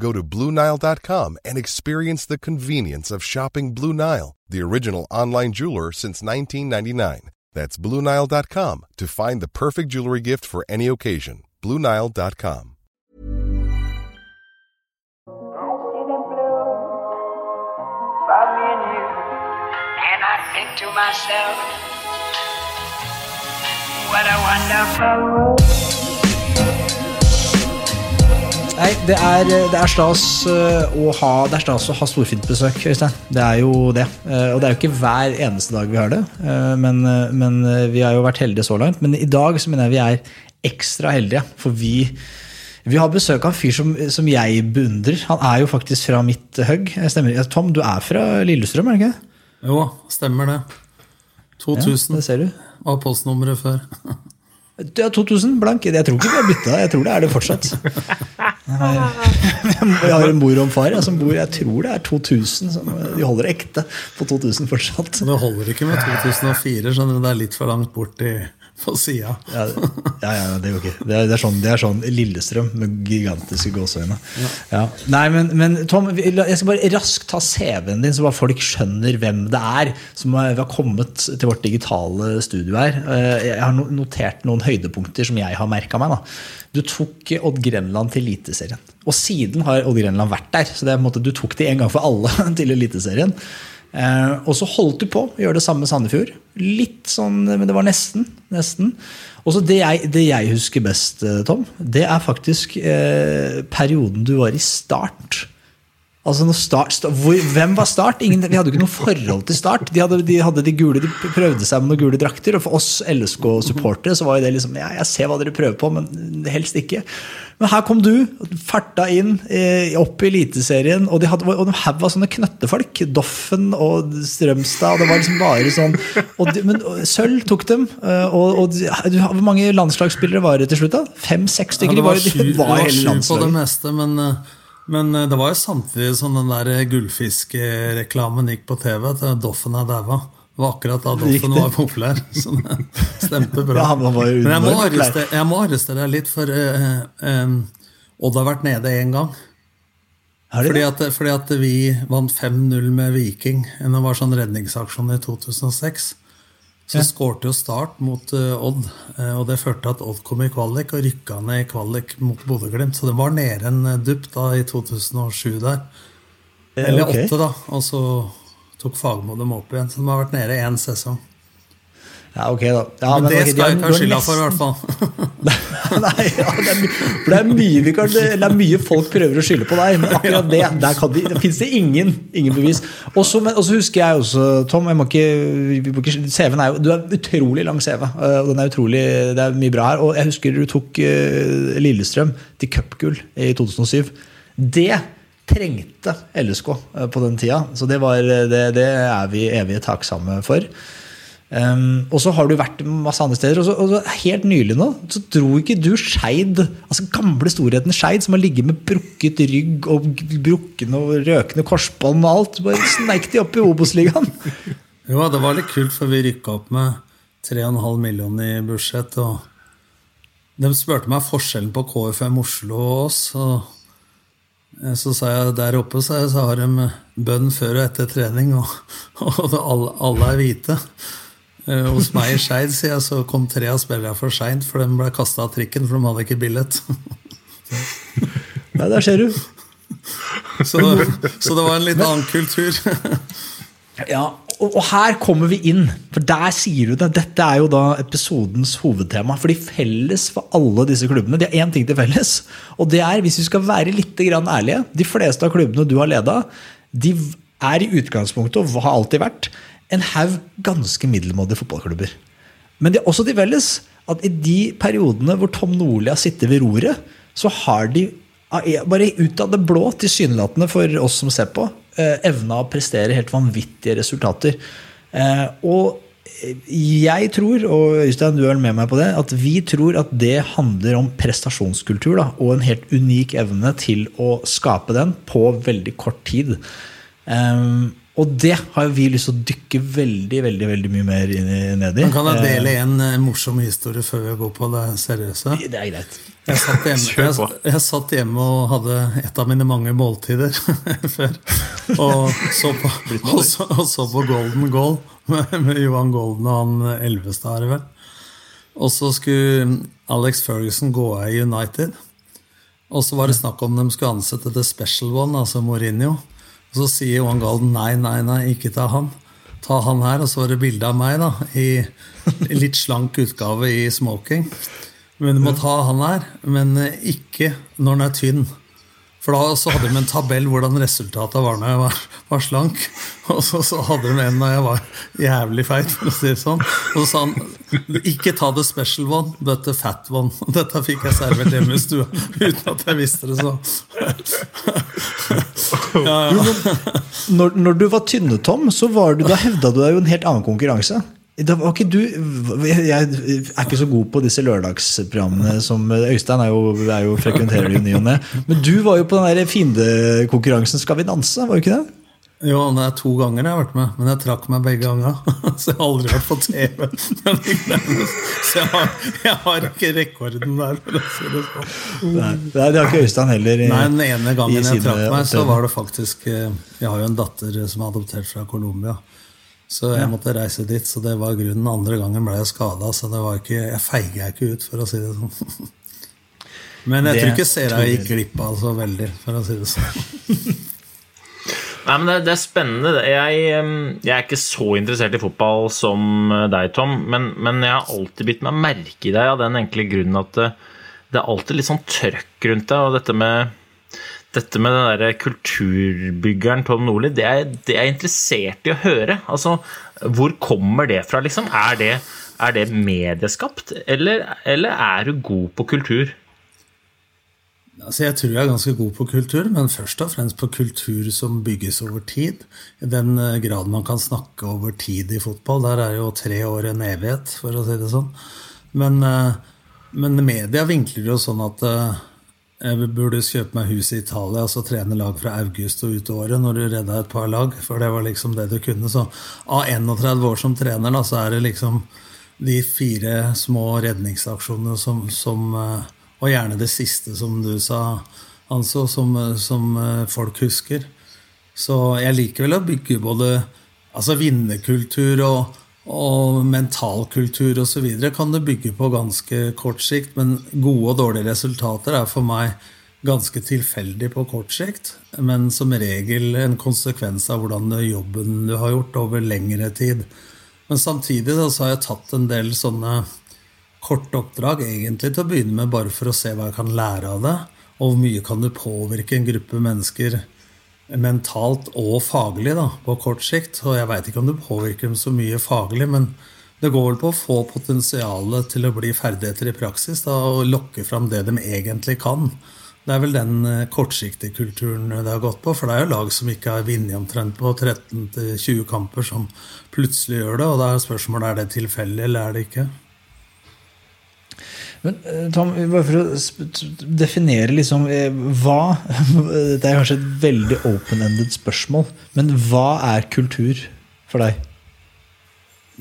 Go to BlueNile.com and experience the convenience of shopping Blue Nile, the original online jeweler since 1999. That's BlueNile.com to find the perfect jewelry gift for any occasion. BlueNile.com. And I think to myself, what a wonderful world. Nei, det er, det er stas eh, å ha Det er stas å ha storfint besøk, Øystein. Det er jo det. Eh, Og det er jo ikke hver eneste dag vi har det, eh, men, men vi har jo vært heldige så langt. Men i dag så mener jeg vi er ekstra heldige, for vi vi har besøk av en fyr som, som jeg beundrer. Han er jo faktisk fra mitt hugg. Tom, du er fra Lillestrøm, er du ikke det? Jo, stemmer det. 2000 Ja, det ser du. var postnummeret før. Du er 2000 blank. Jeg tror ikke vi har bytta. Jeg tror det er det fortsatt. Jeg har en mor og en far jeg, som bor Jeg tror det er 2000. Som, de holder ekte på 2000 fortsatt. Det holder ikke med 2004, skjønner du. Det er litt for langt bort i, på sida. Ja, ja, ja, det går ikke. Det er, det er, sånn, det er sånn Lillestrøm med gigantiske gåseøyne. Ja. Nei, men, men Tom, jeg skal bare raskt ta CV-en din, så bare folk skjønner hvem det er som har kommet til vårt digitale studio her. Eh, Jeg har notert noen høydepunkter som jeg har merka meg. da. Du tok Odd Grenland til Eliteserien. Og siden har Odd Grenland vært der. Så det er på en måte, du tok det en gang for alle til Eliteserien. Eh, og så holdt du på å gjøre det samme med Sandefjord. Litt sånn, men det var nesten. nesten. Og så det, det jeg husker best, eh, Tom, det er faktisk eh, perioden du var i Start. Altså start, sta- hvor, Hvem var Start? Ingen, vi hadde jo ikke noe forhold til Start. De hadde de, hadde de gule, de prøvde seg med noen gule drakter, og for oss LSK-supportere så var jo det liksom Ja, jeg ser hva dere prøver på, men helst ikke. Men her kom du, farta inn, eh, opp i Eliteserien, og de hadde og haug av sånne knøttefolk. Doffen og Strømstad, og det var liksom bare sånn de, Men Sølv tok dem. eh, Og, og Hvor mange landslagsspillere var det til slutt? da? Fem-seks stykker? det var de sju, de var var sju på det meste, men, eh, men eh, det var jo samtidig som den der gullfiskreklamen gikk på TV, at Doffen er daua. Det var akkurat da Doffen var populær. Så det stemte bra. Ja, han var Men jeg må, arrestere, jeg må arrestere deg litt, for uh, eh, Odd har vært nede én gang. Fordi at, fordi at vi vant 5-0 med Viking. Det var sånn redningsaksjon i 2006. Så skårte jo Start mot eh, Odd, eh, og det førte til at Odd kom i kvalik og rykka ned i kvalik mot Bodø-Glimt. Så det var nede en eh, dupp da i 2007 der. Eller åtte, okay. da. Og så tok Fagmo dem opp igjen. Så de har vært nede én sesong. Ja, ok da. Ja, Men, det okay, skal jeg ta skylda for, i hvert fall. Nei, ja, det, er, for det, er mye vi kan, det er mye folk prøver å skylde på deg, men akkurat det der kan de, det finnes det ingen, ingen bevis. Og så men- husker jeg også, Tom jeg må ikke, må ikke, CV-en er jo, Du har utrolig lang CV, eh, og den er utrolig, det er mye bra her. Og jeg husker du tok eh, Lillestrøm til cupgull i 2007. Det trengte LSK eh, på den tida, så det, var, det, det er vi evig takksomme for. Um, og så har du vært masse andre steder. Og så, og så helt nylig nå så dro ikke du Skeid, altså gamle storheten Skeid, som har ligget med brukket rygg og brukkende og røkende korsbånd og alt. Bare sneik de opp i Obos-ligaen. Jo, det var litt kult, for vi rykka opp med 3,5 millioner i budsjett. og De spurte meg forskjellen på KFM Oslo og oss. og Så sa jeg der oppe så har de bønn før og etter trening, og, og alle, alle er hvite. Eh, Hos meg i Skeid så kom tre av spillerne for seint, for de ble kasta av trikken, for de hadde ikke billett. Nei, der ser du. Så, så det var en litt annen kultur. Ja, og, og her kommer vi inn, for der sier du det. Dette er jo da episodens hovedtema. Fordi felles for alle disse klubbene, det er én ting til felles. Og det er, hvis vi skal være litt grann ærlige, de fleste av klubbene du har leda, de er i utgangspunktet, og har alltid vært, en haug ganske middelmådige fotballklubber. Men det er også til felles at i de periodene hvor Tom Nordli har sittet ved roret, så har de bare ut av det blå, tilsynelatende for oss som ser på, eh, evna å prestere helt vanvittige resultater. Eh, og jeg tror, og Øystein, du er med meg på det, at vi tror at det handler om prestasjonskultur. Da, og en helt unik evne til å skape den på veldig kort tid. Um, og det har vi lyst til å dykke veldig veldig, veldig mye mer ned i. Man kan da dele en uh, morsom historie før vi går på det seriøse? Det er greit. Jeg satt, hjemme, jeg, jeg satt hjemme, og hadde et av mine mange måltider før. Og så på, og så, og så på Golden Goal med, med, Johan Golden og han Elvestad, er det vel. Og så skulle Alex Ferguson gå av i United. Og så var det snakk om de skulle ansette The Special One, altså Mourinho. Og så sier Johan Galden nei, nei, nei, ikke ta han. Ta han her. Og så var det bilde av meg da, i litt slank utgave i smoking. Men du må ta han her, men ikke når han er tynn. For da så hadde de en tabell hvordan resultatet var når jeg var, var slank. Og så, så, hadde de en når jeg var jævlig feit, for å si det sånn. Og så sa han ikke ta the special one, but the fat one. Og dette fikk jeg servert hjemme i stua uten at jeg visste det. så. Ja, ja. Når, når, du var tynne-Tom, så var du, da hevda du deg jo en helt annen konkurranse. Ikke du, Jeg er ikke så god på disse lørdagsprogrammene som Øystein er jo, er jo frekventerer i ny og ne. Men du var jo på den der fiendekonkurransen Skal vi danse, var du ikke det? Jo, det er to ganger jeg har vært med, men jeg trakk meg begge ganger. Så jeg har aldri vært på TV. Så jeg har, jeg har ikke rekorden der, for å si det sånn. Nei, det har ikke Øystein heller. I, Nei, Den ene gangen jeg trakk meg, så var det faktisk eh, Jeg har jo en datter som er adoptert fra Colombia. Så jeg måtte reise dit, så det var grunnen. Andre gangen ble jeg skada, så det var ikke, jeg feiga ikke ut, for å si det sånn. Men jeg det tror ikke Sera gikk glipp av så veldig, for å si det sånn. Nei, men det, det er spennende. Jeg, jeg, er ikke så interessert i fotball som deg, Tom, men, men jeg har alltid bitt meg merke i deg av den enkle grunnen at det, det er alltid litt sånn trøkk rundt deg, og dette med dette med den der kulturbyggeren Tom Nordli, det, er jeg interessert i å høre. Altså, Hvor kommer det fra, liksom? Er det, er det medieskapt, eller, eller, er du god på kultur? Altså, jeg tror jeg er ganske god på kultur, men først og fremst på kultur som bygges over tid. I den eh, grad man kan snakke over tid i fotball. Der er jo tre år en evighet, for å si det sånn. Men, eh, men media vinkler jo sånn at eh, jeg burde kjøpe meg hus i Italia og så trene lag fra august og ut året når du redda et par lag. For det var liksom det du kunne. Så av 31 år som trener, da, så er det liksom de fire små redningsaksjonene som, som eh, Og gjerne det siste, som du sa, Anso, som, som eh, folk husker. Så jeg liker vel å bygge både altså vinnerkultur og og mentalkultur osv. kan det bygge på ganske kort sikt, men gode og dårlige resultater er for meg ganske tilfeldig på kort sikt, men som regel en konsekvens av hvordan jobben du har gjort over lengre tid. Men samtidig da, så har jeg tatt en del sånne korte oppdrag egentlig til å begynne med, bare for å se hva jeg kan lære av det, og hvor mye kan du påvirke en gruppe mennesker mentalt og faglig da, på kort sikt. Og jeg veit ikke om det påvirker dem så mye faglig, men det går vel på å få potensialet til å bli ferdigheter i praksis da, og lokke fram det de egentlig kan. Det er vel den eh, kortsiktige kulturen det har gått på. For det er jo lag som ikke har vunnet omtrent på 13-20 kamper, som plutselig gjør det. Og da er spørsmålet er det tilfeldig eller er det ikke. Men eh, Tom, bare for å definere liksom eh, hva Det er kanskje et veldig open-ended spørsmål, men hva er kultur for deg?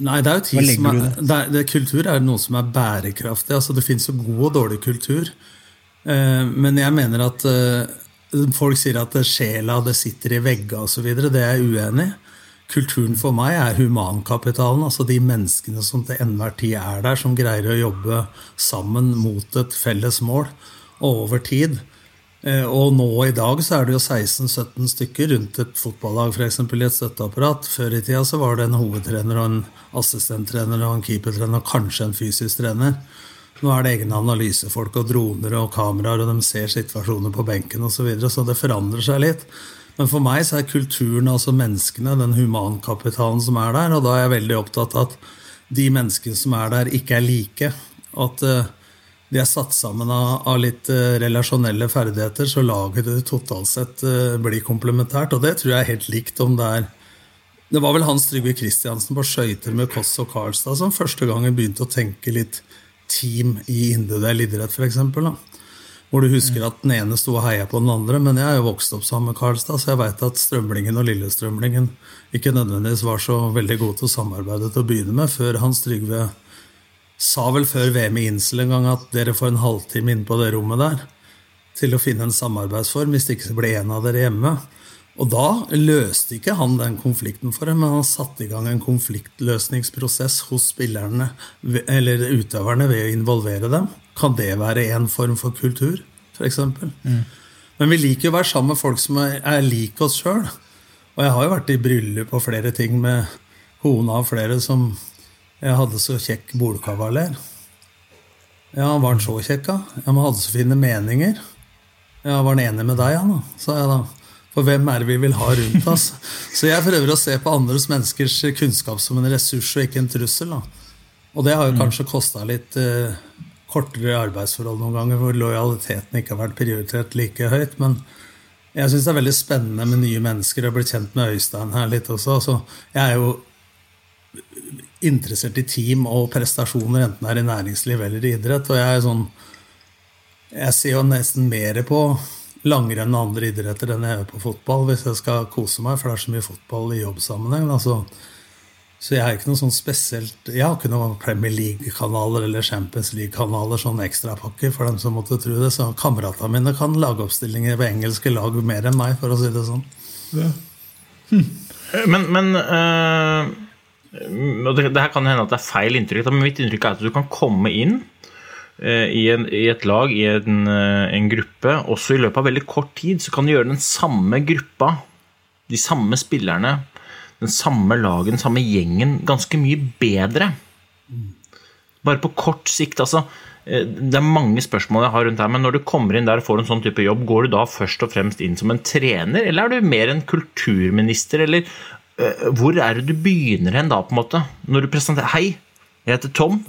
Nei, det er jo tid som er, det er, det, Kultur er noe som er bærekraftig. altså Det fins jo god og dårlig kultur. Eh, men jeg mener at folk sier at sjela det sitter i veggene osv. Det er jeg uenig i. Kulturen for meg er humankapitalen, altså de menneskene som til enhver tid er der, som greier å jobbe sammen mot et felles mål og over tid. Eh, og nå i dag så er det jo 16-17 stykker rundt et fotballag, f.eks. i et støtteapparat. Før i tida så var det en hovedtrener og en assistenttrener og en keepertrener og kanskje en fysisk trener. Nå er det egne analysefolk og droner og kameraer, og de ser situasjoner på benken osv. Så, videre, så det forandrer seg litt. Men for meg så er kulturen, altså menneskene, den humankapitalen som er der. Og da er jeg veldig opptatt av at de menneskene som er der, ikke er like. At uh, de er satt sammen av, litt uh, relasjonelle ferdigheter, så laget det totalt sett uh, blir komplementært. Og det tror jeg er helt likt om det er Det var vel Hans Trygve Kristiansen på skøyter med Koss og Karlstad som første gangen begynte å tenke litt team i individuell idrett, f.eks. Hvor du husker at den ene sto og heia på den andre. Men jeg er jo vokst opp sammen med Karlstad, så jeg veit at Strømlingen og Lillestrømlingen ikke nødvendigvis var så veldig gode til å samarbeide til å begynne med, før Hans Trygve sa vel før VM i Insel en gang at dere får en halvtime inne på det rommet der til å finne en samarbeidsform, hvis det ikke blir en av dere hjemme. Og da løste ikke han den konflikten for dem, men han satte i gang en konfliktløsningsprosess hos spillerne, eller utøverne ved å involvere dem. Kan det være en form for kultur, f.eks.? Mm. Men vi liker jo å være sammen med folk som er, er lik oss sjøl. Og jeg har jo vært i bryllup og flere ting med kona og flere som jeg hadde så kjekk bolkavaler. Ja, var han så kjekk, da? Ja, men hadde så fine meninger. Ja, var han enig med deg, han, da? sa jeg da. For hvem er det vi vil ha rundt oss? Så jeg prøver å se på andres menneskers kunnskap som en ressurs og ikke en trussel. Da. Og det har jo kanskje kosta litt eh, kortere arbeidsforhold noen ganger, hvor lojaliteten ikke har vært prioritert like høyt. Men jeg syns det er veldig spennende med nye mennesker. Jeg ble kjent med Øystein her litt også. Så jeg er jo interessert i team og prestasjoner, enten det er i næringsliv eller i idrett. Og jeg er sånn Jeg ser jo nesten mer på langrenn og andre idretter enn jeg gjør på fotball hvis jeg skal kose meg, for det er så mye fotball i jobbsammenheng. Altså. Så jeg har ikke noe sånn spesielt Jeg har ikke noen Premier League-kanaler eller Champions League-kanaler, sånn ekstrapakker for dem som måtte tro det. Så kameratene mine kan lage oppstillinger ved engelske lag mer enn meg, for å si det sånn. Ja. Hm. Men, men øh det, det, her kan hende at det er feil inntrykk, men mitt inntrykk er at du kan komme inn eh, i, en, i, et lag, i en, eh, en, gruppe, også i løpet av veldig kort tid, så kan du gjøre den samme gruppa, de samme spillerne, den samme lagen, den samme gjengen, ganske mye bedre. Bare på kort sikt, altså. Eh, det er mange spørsmål jeg har rundt her, men når du kommer inn der og får en sånn type jobb, går du da først og fremst inn som en trener, eller er du mer en kulturminister, eller Eh, hvor er det du begynner hen da, på en måte? Når du presenterer Hei, jeg heter Tom.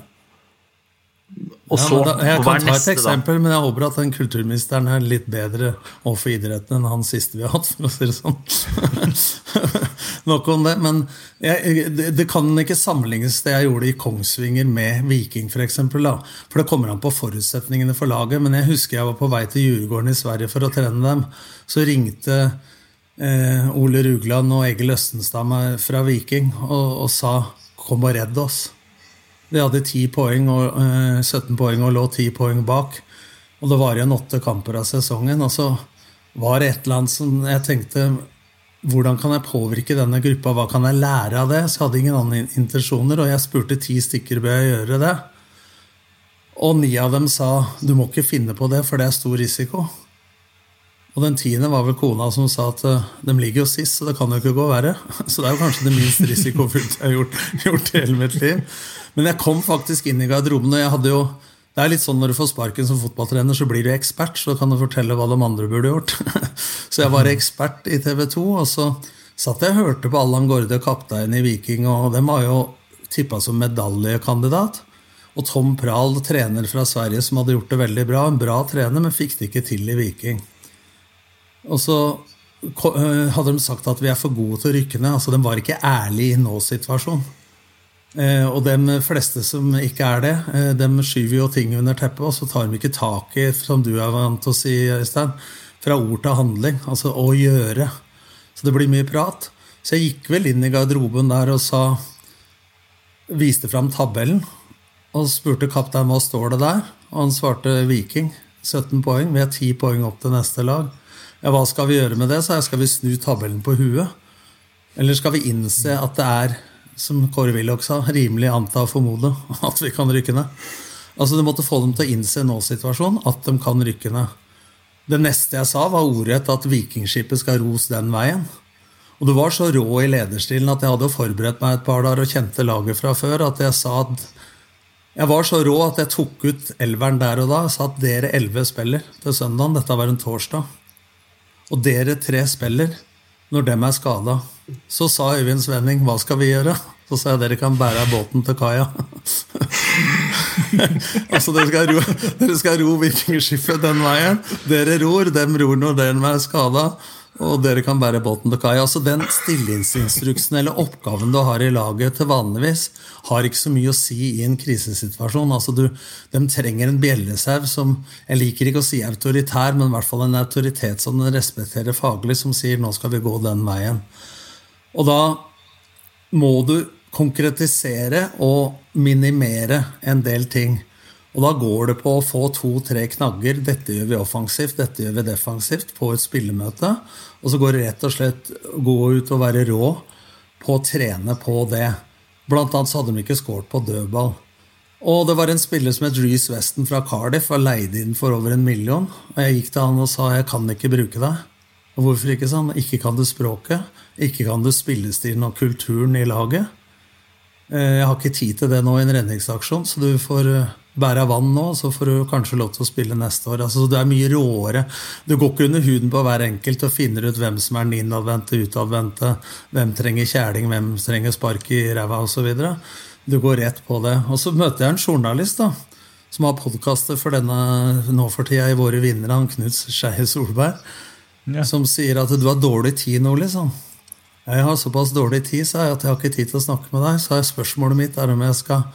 Og så, ja, da, jeg kan ta et eksempel, da? men jeg håper at den kulturministeren er litt bedre overfor idretten enn han siste vi har hatt. for å si det sånn. Nok om det. Men jeg, det, det, kan ikke sammenlignes det jeg gjorde i Kongsvinger med Viking. For, for det kommer an på forutsetningene for laget. Men jeg husker jeg var på vei til Djurgården i Sverige for å trene dem. Så ringte eh, Ole Rugland og Egil Østenstad meg fra Viking og, og, sa 'kom og redd oss'. De hadde 10 poeng og, eh, 17 poeng og lå 10 poeng bak. Og det var igjen åtte kamper av sesongen. Og så var det et eller annet som jeg tenkte hvordan kan jeg påvirke denne gruppa? Hva kan jeg lære av det? Så jeg hadde ingen andre intensjoner, og jeg spurte ti stykker bør jeg gjøre det. Og ni av dem sa du må ikke finne på det, for det er stor risiko. Og den tiende var vel kona som sa at uh, de ligger jo sist, så det kan jo ikke gå verre. Så det er jo kanskje det minst risikofylte jeg har gjort, gjort i hele mitt liv. Men jeg kom faktisk inn i garderoben, og jeg hadde jo det er litt sånn Når du får sparken som fotballtrener, så blir du ekspert. Så kan du fortelle hva de andre burde gjort. så jeg var ekspert i TV 2, og så satt jeg og hørte på Allan Gårde, kaptein i Viking, og dem var jo tippa som medaljekandidat. Og Tom Prahl, trener fra Sverige, som hadde gjort det veldig bra. En bra trener, men fikk det ikke til i Viking. Og så eh, hadde de sagt at vi er for gode til å rykke ned. Altså, De var ikke ærlige i nå-situasjonen. Eh, og de fleste som ikke er det, eh, de skyver jo ting under teppet, og så tar de ikke tak i, som du er vant til å si, Øystein, fra ord til handling. Altså å gjøre. Så det blir mye prat. Så jeg gikk vel inn i garderoben der og sa Viste fram tabellen og spurte kaptein hva står det der. Og han svarte Viking. 17 poeng. Vi har 10 poeng opp til neste lag. Ja, hva skal vi gjøre med det? Så jeg, Skal vi snu tabellen på huet? Eller skal vi innse at det er, som Kåre Willoch sa, rimelig anta og formode at vi kan rykke ned? Altså Du måtte få dem til å innse nå-situasjonen at de kan rykke ned. Det neste jeg sa, var ordrett at Vikingskipet skal ros den veien. Og du var så rå i lederstilen at jeg hadde forberedt meg et par dager og kjente laget fra før, at jeg sa at jeg var så rå at jeg tok ut elveren der og da og sa at dere elleve spiller til søndagen. Dette var en torsdag. Og dere tre spiller når dem er skada. Så sa Øyvind Svenning hva skal vi gjøre? Så sa jeg dere kan bære båten til kaia. altså dere skal, ro, dere skal ro vikingskipet den veien. Dere ror, dem ror når den er skada. Og dere kan bære båten til kaia. Altså Den stillingsinstruksen eller oppgaven du har i laget til vanligvis, har ikke så mye å si i en krisesituasjon. Altså du, De trenger en bjellesau som Jeg liker ikke å si autoritær, men i hvert fall en autoritet som den respekterer faglig, som sier 'nå skal vi gå den veien'. Og da må du konkretisere og minimere en del ting. Og da går det på å få to-tre knagger. Dette gjør vi offensivt, dette gjør vi defensivt på et spillemøte. Og så går det rett og slett gå ut og være rå på å trene på det. Blant annet så hadde de ikke skåret på dødball. Og det var en spiller som het Reece Weston fra Cardiff, var leid inn for over en million. Og jeg gikk til han og sa jeg kan ikke bruke deg. Og hvorfor ikke, sa han. Ikke kan du språket. Ikke kan du spillestilen og kulturen i laget. Eh, jeg har ikke tid til det nå i en redningsaksjon, så du får eh, bære vann nå, så får du kanskje lov til å spille neste år. Altså, det er mye råere. Du går ikke under huden på hver enkelt og finner ut hvem som er den innadvendte, utadvendte, hvem trenger kjæling, hvem trenger spark i ræva osv. Du går rett på det. Og så møter jeg en journalist da, som har podkaster for denne nå for tida i Våre vinnere, han Knut Skeie Solberg, ja. som sier at du har dårlig tid nå, liksom. Jeg har såpass dårlig tid, sa jeg, at jeg har ikke tid til å snakke med deg. Så er spørsmålet mitt er om jeg skal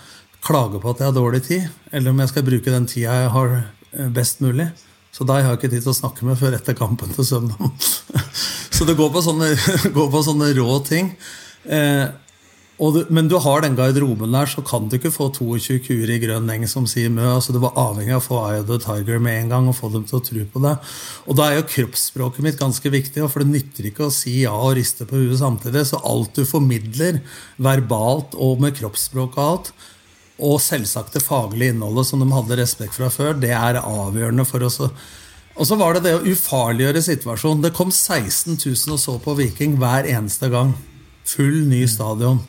klage på at jeg har dårlig tid, eller om jeg skal bruke den tida jeg har eh, best mulig. Så deg har jeg ikke tid til å snakke med før etter kampen til søndag. så det går på sånne, går på sånne rå ting. Eh, du, men du har den garderoben der, så kan du ikke få 22 kuer i grønn eng som sier mø. altså Du var avhengig av å få Eye of the Tiger med en gang og få dem til å tro på det. Og da er jo kroppsspråket mitt ganske viktig, for det nytter ikke å si ja og riste på huet samtidig. Så alt du formidler verbalt og med kroppsspråk og alt, og selvsagt det faglige innholdet som de hadde respekt fra før, det er avgjørende for oss. Og så var det det å ufarliggjøre situasjonen. Det kom 16 000 og så på Viking hver eneste gang. Full ny stadion.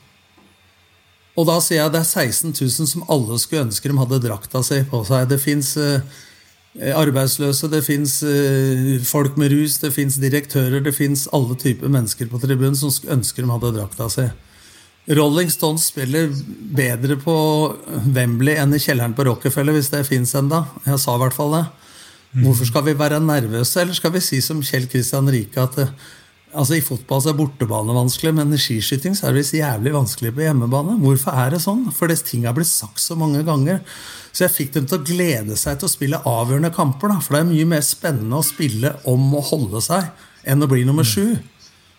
Og da sier jeg det er 16 000 som alle skulle ønske de hadde drakta si på seg. Det fins eh, arbeidsløse, det fins eh, folk med rus, det fins direktører, det fins alle typer mennesker på tribunen som ønsker de hadde drakta si. Rolling Stones spiller bedre på Wembley enn i kjelleren på Rockefeller, hvis det fins enda. Jeg sa i hvert fall det. Hvorfor skal vi være nervøse, eller skal vi si som Kjell Kristian Rike at det, altså i fotball så er bortebane vanskelig, men i skiskyting så er det visst jævlig vanskelig på hjemmebane. Hvorfor er det sånn? Fordi ting har blitt sagt så mange ganger. Så jeg fikk dem til å glede seg til å spille avgjørende kamper. Da. For det er mye mer spennende å spille om å holde seg enn å bli nummer sju.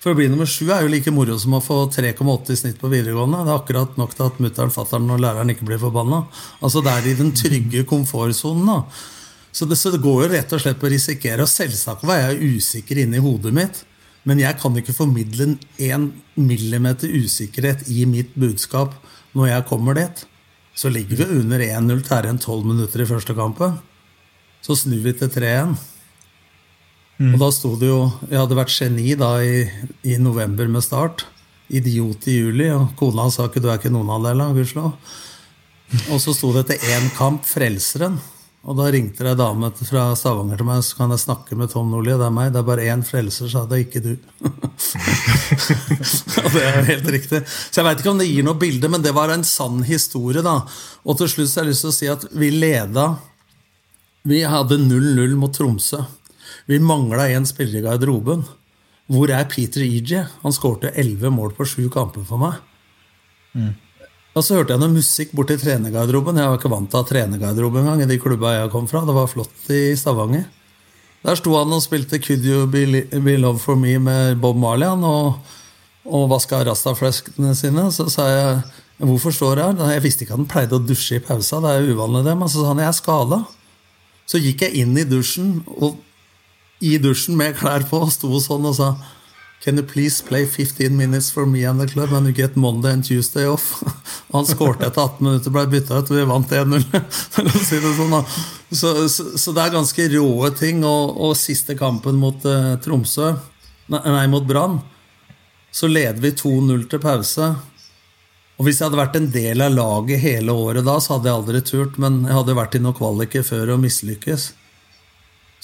For å bli nummer sju er jo like moro som å få 3,8 i snitt på videregående. Det er akkurat nok til at mutter'n, fatter'n og læreren ikke blir forbanna. Altså Det er i den trygge komfortsonen. Så det, så det går jo rett og slett på å risikere. Og selvsagt var jeg usikker inni hodet mitt. Men jeg kan ikke formidle en millimeter usikkerhet i mitt budskap når jeg kommer dit. Så ligger vi under 1-0 til en 12 minutter i første kampen. Så snur vi til 3-1. Mm. Og da sto det jo Jeg hadde vært geni da i, i, november med start. Idiot i juli. Og kona sa ikke 'du er ikke noen av delene', gudskjelov. Og så sto det etter én kamp 'Frelseren'. Og da ringte det ei dame fra Stavanger til meg så kan jeg snakke med Tom Nordli. Det er meg. Det er bare én frelser, sa det, er ikke du. og det er helt riktig. Så jeg veit ikke om det gir noe bilde, men det var en sann historie. da. Og til slutt så har jeg lyst til å si at vi leda Vi hadde 0-0 mot Tromsø. Vi mangla en spiller i garderoben. Hvor er Peter Ije? Han skårte elleve mål på sju kamper for meg. Mm. Og så hørte jeg noe musikk borti trenergarderoben. Jeg var ikke vant til å ha trenergarderobe engang i de klubba jeg kom fra. Det var flott i Stavanger. Der sto han og spilte 'Could You Be, Be Love For Me' med Bob Marley han, og, og vaska rastafleskene sine. Så sa jeg 'Hvorfor står jeg her?' Jeg visste ikke at han pleide å dusje i pausa. Det er jo uvanlig det. Men så sa han 'Jeg er skada'. Så gikk jeg inn i dusjen og i dusjen med klær på og sto sånn og sa Can you please play 15 minutes for me and the club and you get Monday and Tuesday off? Han skårte etter 18 minutter, ble bytta ut, og vi vant 1-0. si sånn, så, så, så, det er ganske råe ting. Og, og siste kampen mot uh, Tromsø, nei, nei mot Brann, så leder vi 2-0 til pause. Og Hvis jeg hadde vært en del av laget hele året da, så hadde jeg aldri turt. Men jeg hadde vært i noen kvaliker før og mislykkes.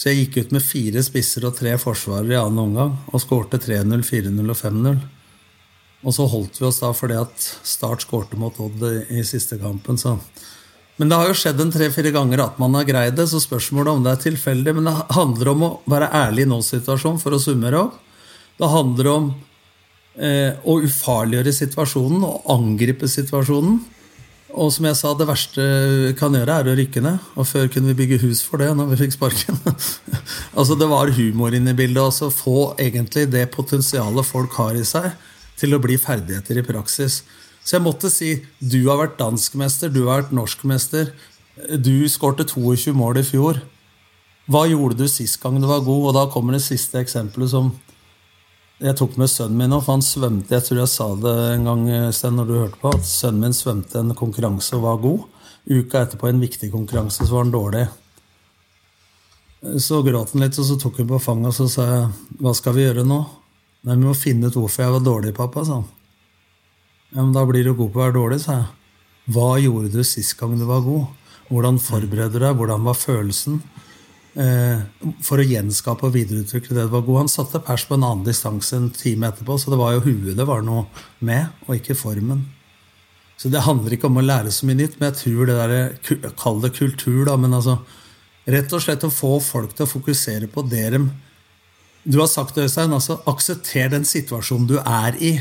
Så jeg gikk ut med fire spisser og tre forsvarere i annen omgang og skårte 3-0, 4-0 og 5-0. Og så holdt vi oss da fordi at Start skårte mot Odd i siste kampen. Så. Men det har jo skjedd en tre-fire ganger at man har greid det, så spørsmålet om det er tilfeldig. Men det handler om å være ærlig i nå-situasjonen for å summere opp. Det handler om eh, å ufarliggjøre situasjonen og angripe situasjonen. Og som jeg sa, det verste vi kan gjøre, er å rykke ned. Og før kunne vi bygge hus for det, når vi fikk sparken. altså Det var humor inne i bildet. Altså Få egentlig det potensialet folk har i seg, til å bli ferdigheter i praksis. Så jeg måtte si du har vært danskmester, du har vært norskmester. Du skårte 22 mål i fjor. Hva gjorde du sist gang du var god? Og da kommer det siste eksempelet som jeg tok med sønnen min òg, for han svømte Jeg tror jeg sa det en gang Sten, når du hørte på, at sønnen min svømte en konkurranse og var god. Uka etterpå, en viktig konkurranse, så var han dårlig. Så gråt han litt, og så tok hun på fanget og så sa jeg, 'Hva skal vi gjøre nå?' 'Nei, Vi må finne ut hvorfor jeg var dårlig, pappa', sa han. 'Ja, men da blir du god på å være dårlig', sa jeg. 'Hva gjorde du sist gang du var god?' Hvordan forbereder du deg? Hvordan var følelsen? Eh, for å gjenskape og videreutvikle det det var god. Han satte pers på en annen distanse en time etterpå, så det var jo huet det var noe med, og ikke formen. Så det handler ikke om å lære så mye nytt, men jeg tror det der, Kall det kultur, da, men altså Rett og slett å få folk til å fokusere på det de Du har sagt det, Øystein, altså aksepter den situasjonen du er i.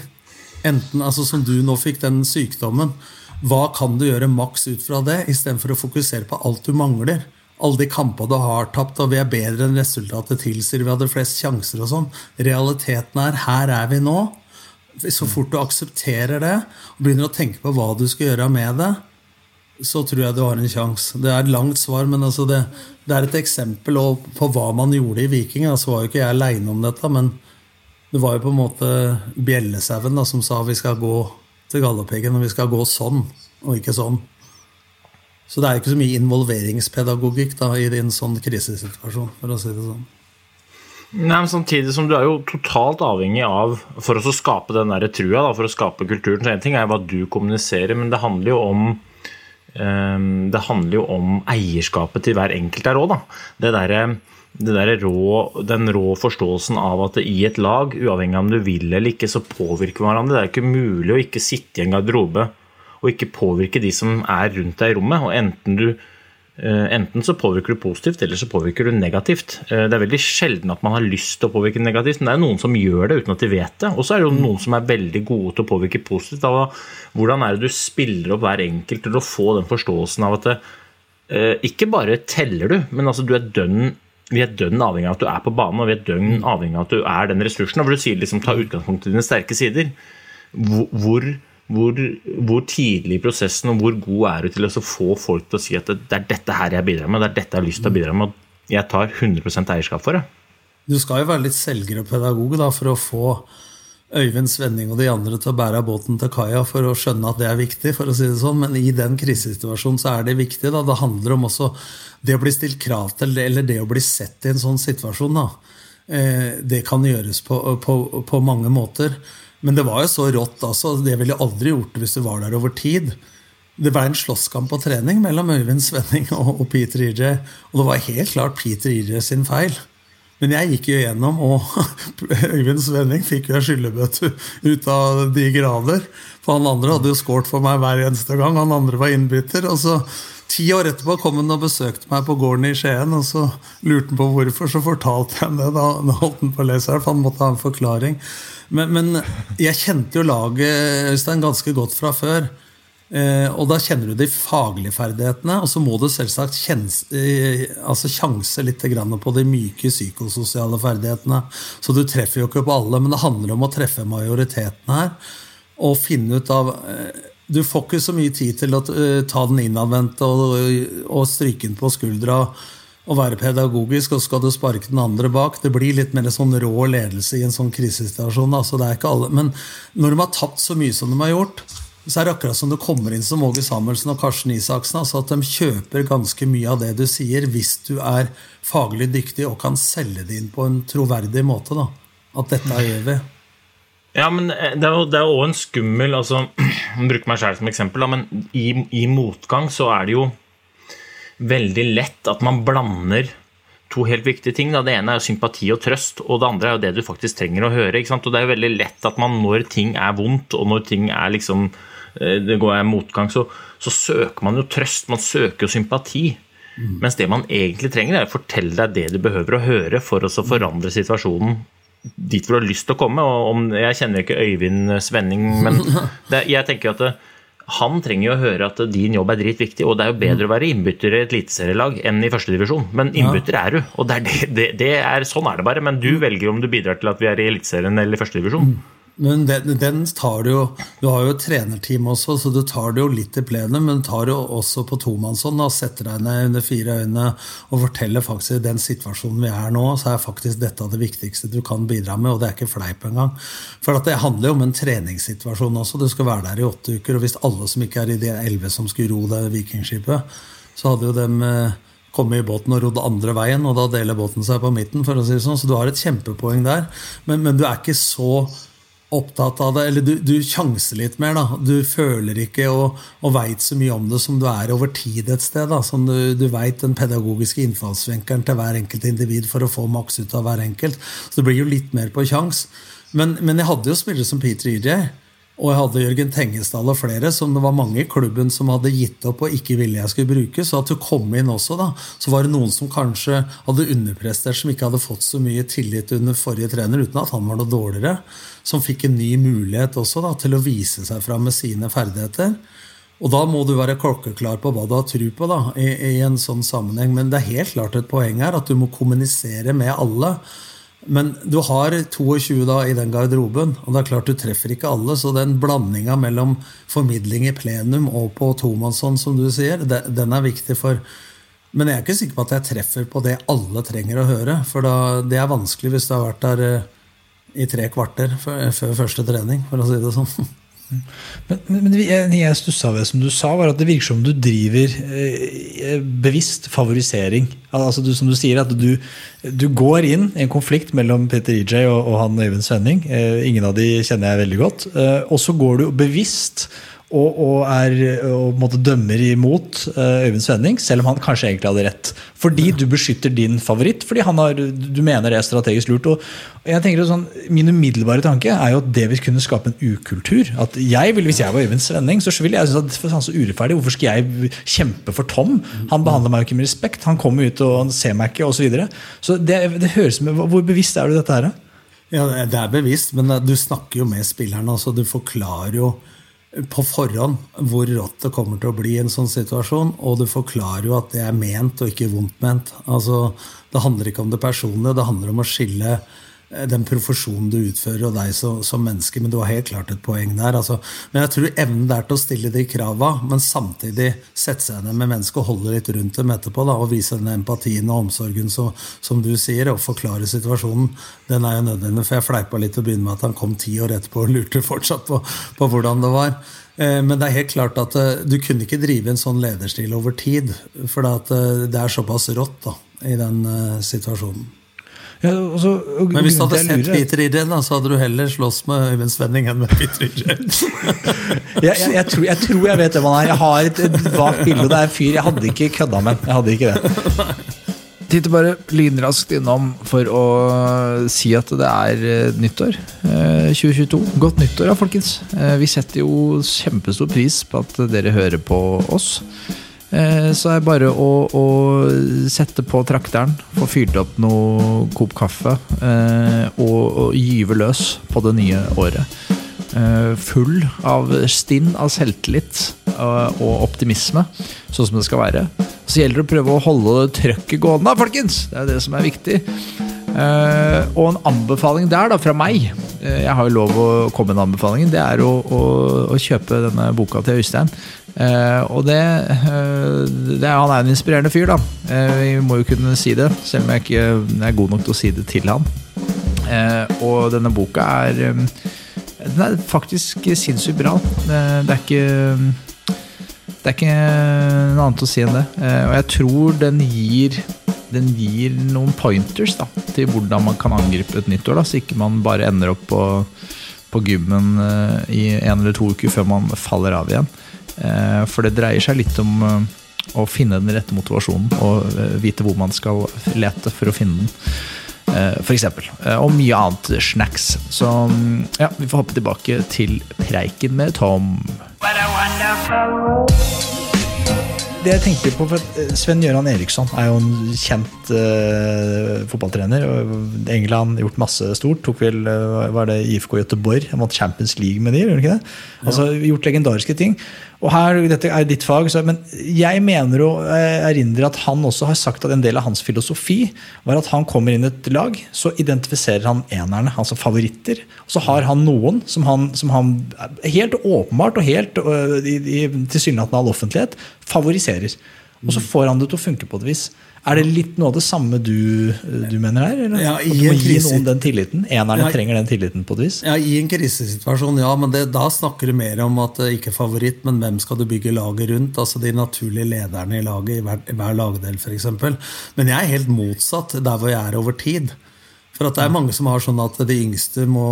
Enten altså som du nå fikk den sykdommen. Hva kan du gjøre maks ut fra det, istedenfor å fokusere på alt du mangler? Alle de kampene du har tapt, og vi er bedre enn resultatet tilsier. Vi hadde flest sjanser og sånn. Realiteten er her er vi nå. Så fort du aksepterer det og begynner å tenke på hva du skal gjøre med det, så tror jeg du har en sjanse. Det er et langt svar, men altså det, det, er et eksempel på hva man gjorde i Viking. Altså var jo ikke jeg aleine om dette, men det var jo på en måte Bjellesauen som sa vi skal gå til Galdhøpiggen, og vi skal gå sånn, og ikke sånn. Så det er ikke så mye involveringspedagogikk da, i en sånn krisesituasjon, for å si det sånn. Nei, men Samtidig som du er jo totalt avhengig av For å skape den der trua, da, for å skape kulturen så En ting er hva du kommuniserer, men det handler jo om um, Det handler jo om eierskapet til hver enkelt der òg. Det derre rå, den rå forståelsen av at i et lag, uavhengig av om du vil eller ikke, så påvirker vi hverandre. Det er ikke mulig å ikke sitte i en garderobe og ikke påvirke de som er rundt deg i rommet. og enten du eh, Enten så påvirker du positivt, eller så påvirker du negativt. Eh, det er veldig sjelden at man har lyst til å påvirke negativt, men det er noen som gjør det uten at de vet det. Og så er det jo noen som er veldig gode til å påvirke positivt. Hvordan er det du spiller opp hver enkelt til å få den forståelsen av at det, eh, ikke bare teller du, men altså du er dønn vi er dønn avhengig av at du er på banen, og vi er dønn avhengig av at du er den ressursen. Og hvor du sier liksom ta utgangspunkt i dine sterke sider. Hvor, hvor, hvor, tidlig i prosessen og hvor god er du til å få folk til å si at det er dette her jeg bidrar med, det er dette jeg har lyst til å bidra med, og jeg tar 100% eierskap for det? Du skal jo være litt selger og pedagog da, for å få Øyvind Svenning og de andre til å bære båten til kaia for å skjønne at det er viktig, for å si det sånn. Men i den krisesituasjonen så er det viktig. da, Det handler om også det å bli stilt krav til, eller det å bli sett i en sånn situasjon. da. Eh, det kan gjøres på, på, på mange måter. Men det var jo så rått, altså. Det ville jeg aldri gjort hvis du var der over tid. Det ble en slåsskamp på trening mellom Øyvind Svenning og, Peter Ije. Og det var helt klart Peter Ije sin feil. Men jeg gikk jo gjennom, og Øyvind Svenning fikk jo en skyllebøtte ut av de grader. For han andre hadde jo skåret for meg hver eneste gang. Han andre var innbytter. Og så Ti år etterpå kom han og besøkte meg på gården i Skien. Og så lurte han på hvorfor, så fortalte jeg ham det. Da, da holdt han på å lese her, for han måtte ha en forklaring. Men, men jeg kjente jo laget Øystein, ganske godt fra før. Eh, og da kjenner du de faglige ferdighetene, og så må du selvsagt kjens, eh, altså litt på de myke psykososiale ferdighetene. Så du treffer jo ikke på alle, men det handler om å treffe majoriteten her. Og finne ut av eh, Du får ikke så mye tid til å ta den innadvendte og, og stryke den på skuldra å være pedagogisk, og skal du sparke den andre bak. Det blir litt mer sånn rå ledelse i en sånn krisesituasjon. Altså, det er ikke alle. Men når de har tapt så mye som de har gjort, så er det akkurat som det kommer inn som Åge Samuelsen og Karsten Isaksen. altså At de kjøper ganske mye av det du sier, hvis du er faglig dyktig og kan selge det inn på en troverdig måte. da. At dette gjør vi. Ja, men eh, det er jo, det er jo en skummel altså, Bruk meg selv som eksempel, da, men i, i motgang så er det jo veldig lett at man blander to helt viktige ting. Da. Det ene er sympati og trøst, og det andre er jo det du faktisk trenger å høre. Og Det er jo veldig lett at man når ting er vondt, og når ting er liksom eh, det går motgang, så, så søker man jo trøst, man søker jo sympati. Mm. Mens det man egentlig trenger, er å fortelle deg det du behøver å høre for å forandre situasjonen dit hvor du har lyst til å komme. Og om, jeg kjenner ikke Øyvind Svenning, men det, jeg tenker at det, han trenger jo å høre at din jobb er dritviktig, og det er jo bedre å være innbytter i et eliteserielag enn i førstedivisjon. Men innbytter er du, og det er det, det, er, sånn er det bare. Men du velger om du bidrar til at vi er i Eliteserien eller i førstedivisjon. Mm. Men den, den, tar du jo Du har jo et trenerteam også, så du tar det jo litt i plenum, men du tar det jo også på tomannshånd og setter deg ned under fire øyne og forteller faktisk i den situasjonen vi er nå, så er faktisk dette det viktigste du kan bidra med, og det er ikke fleip engang. For det handler jo om en treningssituasjon også. Du skal være der i åtte uker, og hvis alle som ikke er i de elleve som skulle ro det vikingskipet, så hadde jo dem komme kommet i båten og rodd andre veien, og da deler båten seg på midten. for å si det sånn, Så du har et kjempepoeng der, men, men du er ikke så opptatt av det, eller du, du sjanser litt mer. da, Du føler ikke og, og veit så mye om det som du er over tid et sted. da, som Du, du veit den pedagogiske innfallsvinkelen til hver enkelt individ for å få maks ut av hver enkelt. Så det blir jo litt mer på sjans. Men, men, jeg hadde jo spillere som Peter EJ. Og jeg hadde Jørgen Tengesdal og flere, som det var mange i klubben som hadde gitt opp og ikke ville jeg skulle bruke. Så at du kom inn også, da, så var det noen som kanskje hadde underprestert, som ikke hadde fått så mye tillit under forrige trener, uten at han var noe dårligere. Som fikk en ny mulighet også da, til å vise seg fram med sine ferdigheter. Og da må du være klokkeklar på hva du har tro på da, i, i en sånn sammenheng. Men det er helt klart et poeng her at du må kommunisere med alle. Men du har 22 da i den garderoben, og det er klart du treffer ikke alle. Så den blandinga mellom formidling i plenum og på tomannshånd, som du sier, den er viktig for Men jeg er ikke sikker på at jeg treffer på det alle trenger å høre. For da, det er vanskelig hvis du har vært der eh, i tre kvarter før, før første trening, for å si det sånn. Men, men jeg stussa ved, som du sa, var at det virker som du driver eh, bevisst favorisering. Altså du, Som du sier, at du, du, går inn i en konflikt mellom Peter EJ og, og han Øyvind Svenning. Eh, ingen av de kjenner jeg veldig godt. Eh, og så går du bevisst og, og, er, og dømmer imot uh, Øyvind Svenning, selv om han kanskje egentlig hadde rett. Fordi du beskytter din favoritt, fordi har, du mener det er strategisk lurt. Og, jeg tenker sånn, Min umiddelbare tanke er jo at det vil kunne skape en ukultur. At jeg vil, Hvis jeg var Øyvind Svenning, så ville jeg synes at det var så urettferdig. Hvorfor skal jeg kjempe for Tom? Han behandler meg jo ikke med respekt. Han kommer ut og han ser meg ikke, osv. Så, videre. så det, det høres med, Hvor bevisst er du dette her? Ja, Det er bevisst, men du snakker jo med spillerne. altså Du forklarer jo på forhånd hvor rått det kommer til å bli i en sånn situasjon. Og du forklarer jo at det er ment og ikke vondt ment. Altså, det handler ikke om det personlige, det handler om å skille den profesjonen du utfører, og deg som, som menneske. Men du har helt klart et poeng der. Altså. Men jeg tror evnen der til å stille de krava, men samtidig sette seg ned med mennesket og holde litt rundt dem etterpå, da, og vise den empatien og omsorgen så, som du sier, og forklare situasjonen, den er jo nødvendig. For jeg fleipa litt til å begynne med at han kom ti år etterpå og lurte fortsatt på, på hvordan det var. Eh, men det er helt klart at eh, du kunne ikke drive en sånn lederstil over tid. For det er såpass rått da, i den situasjonen. Ja, også, Men hvis du hadde sett Peter Idren, så hadde du heller slåss med Øyvind Svenning enn med Peter Idren. jeg, jeg, jeg, tror, jeg, tror, jeg vet hvem han er. Jeg har et, et vagt bilde. Det er en fyr jeg hadde ikke kødda med. Jeg hadde ikke det. Titter bare lynraskt innom for å si at det er eh, nyttår. 2022. Eh, Godt nyttår, da, folkens. Eh, vi setter jo kjempestor pris på at dere hører på oss. Eh, så er det bare å, å, sette på trakteren, få fyrt opp noe Coop kaffe eh, og, og gyve løs på det nye året. Eh, full av stinn av selvtillit og optimisme, sånn som det skal være. Så gjelder det å prøve å holde trøkket gående, folkens! Det er det som er viktig. Og en anbefaling der, da, fra meg Jeg har jo lov å komme med en anbefaling. Det er å, å, å kjøpe denne boka til Øystein. Uh, og det, uh, det Han er en inspirerende fyr, da. Uh, vi må jo kunne si det, selv om jeg ikke er god nok til å si det til han. og denne boka er um, Den er faktisk sinnssykt bra. Det, er ikke Det er ikke noe annet å si enn det. Og jeg tror den gir den gir noen pointers da, til hvordan man kan angripe et nyttår. Da, så ikke man bare ender opp på, på gymmen uh, i en eller to uker før man faller av igjen. Uh, For det dreier seg litt om uh, å finne den rette motivasjonen og vite hvor man skal lete for å finne den. For eksempel. Og mye annet snacks. Så ja, vi får hoppe tilbake til preiken med Tom. What a wonderful. Det jeg tenkte på, for eh, Sven Gøran Eriksson er jo en kjent uh, fotballtrener. England gjort masse stort. Tok vel, uh, var det IFK Göteborg? Han vant Champions League med de, gjorde han ikke det? Altså, Gjort legendariske ting. Og her, Dette er ditt fag, så, men jeg mener og erindrer at han også har sagt at en del av hans filosofi var at han kommer inn i et lag, så identifiserer han enerne, altså favoritter. Og så har han noen som han, som han helt åpenbart og helt i tilsynelatende all offentlighet favoriserer. Og så får han det til å funke på et vis. Er det litt noe av det samme du, du mener her? Eller? Ja, at i du må gi noen den tilliten? Enerne Ja. trenger den tilliten på et vis? Ja, I en krisesituasjon, ja, men det, da snakker du mer om at det ikke favoritt, men hvem skal du bygge laget rundt? Altså de naturlige lederne i laget, i hver, i hver lagdel f.eks. Men jeg er helt motsatt der hvor jeg er over tid. For at det er mange som har sånn at de yngste må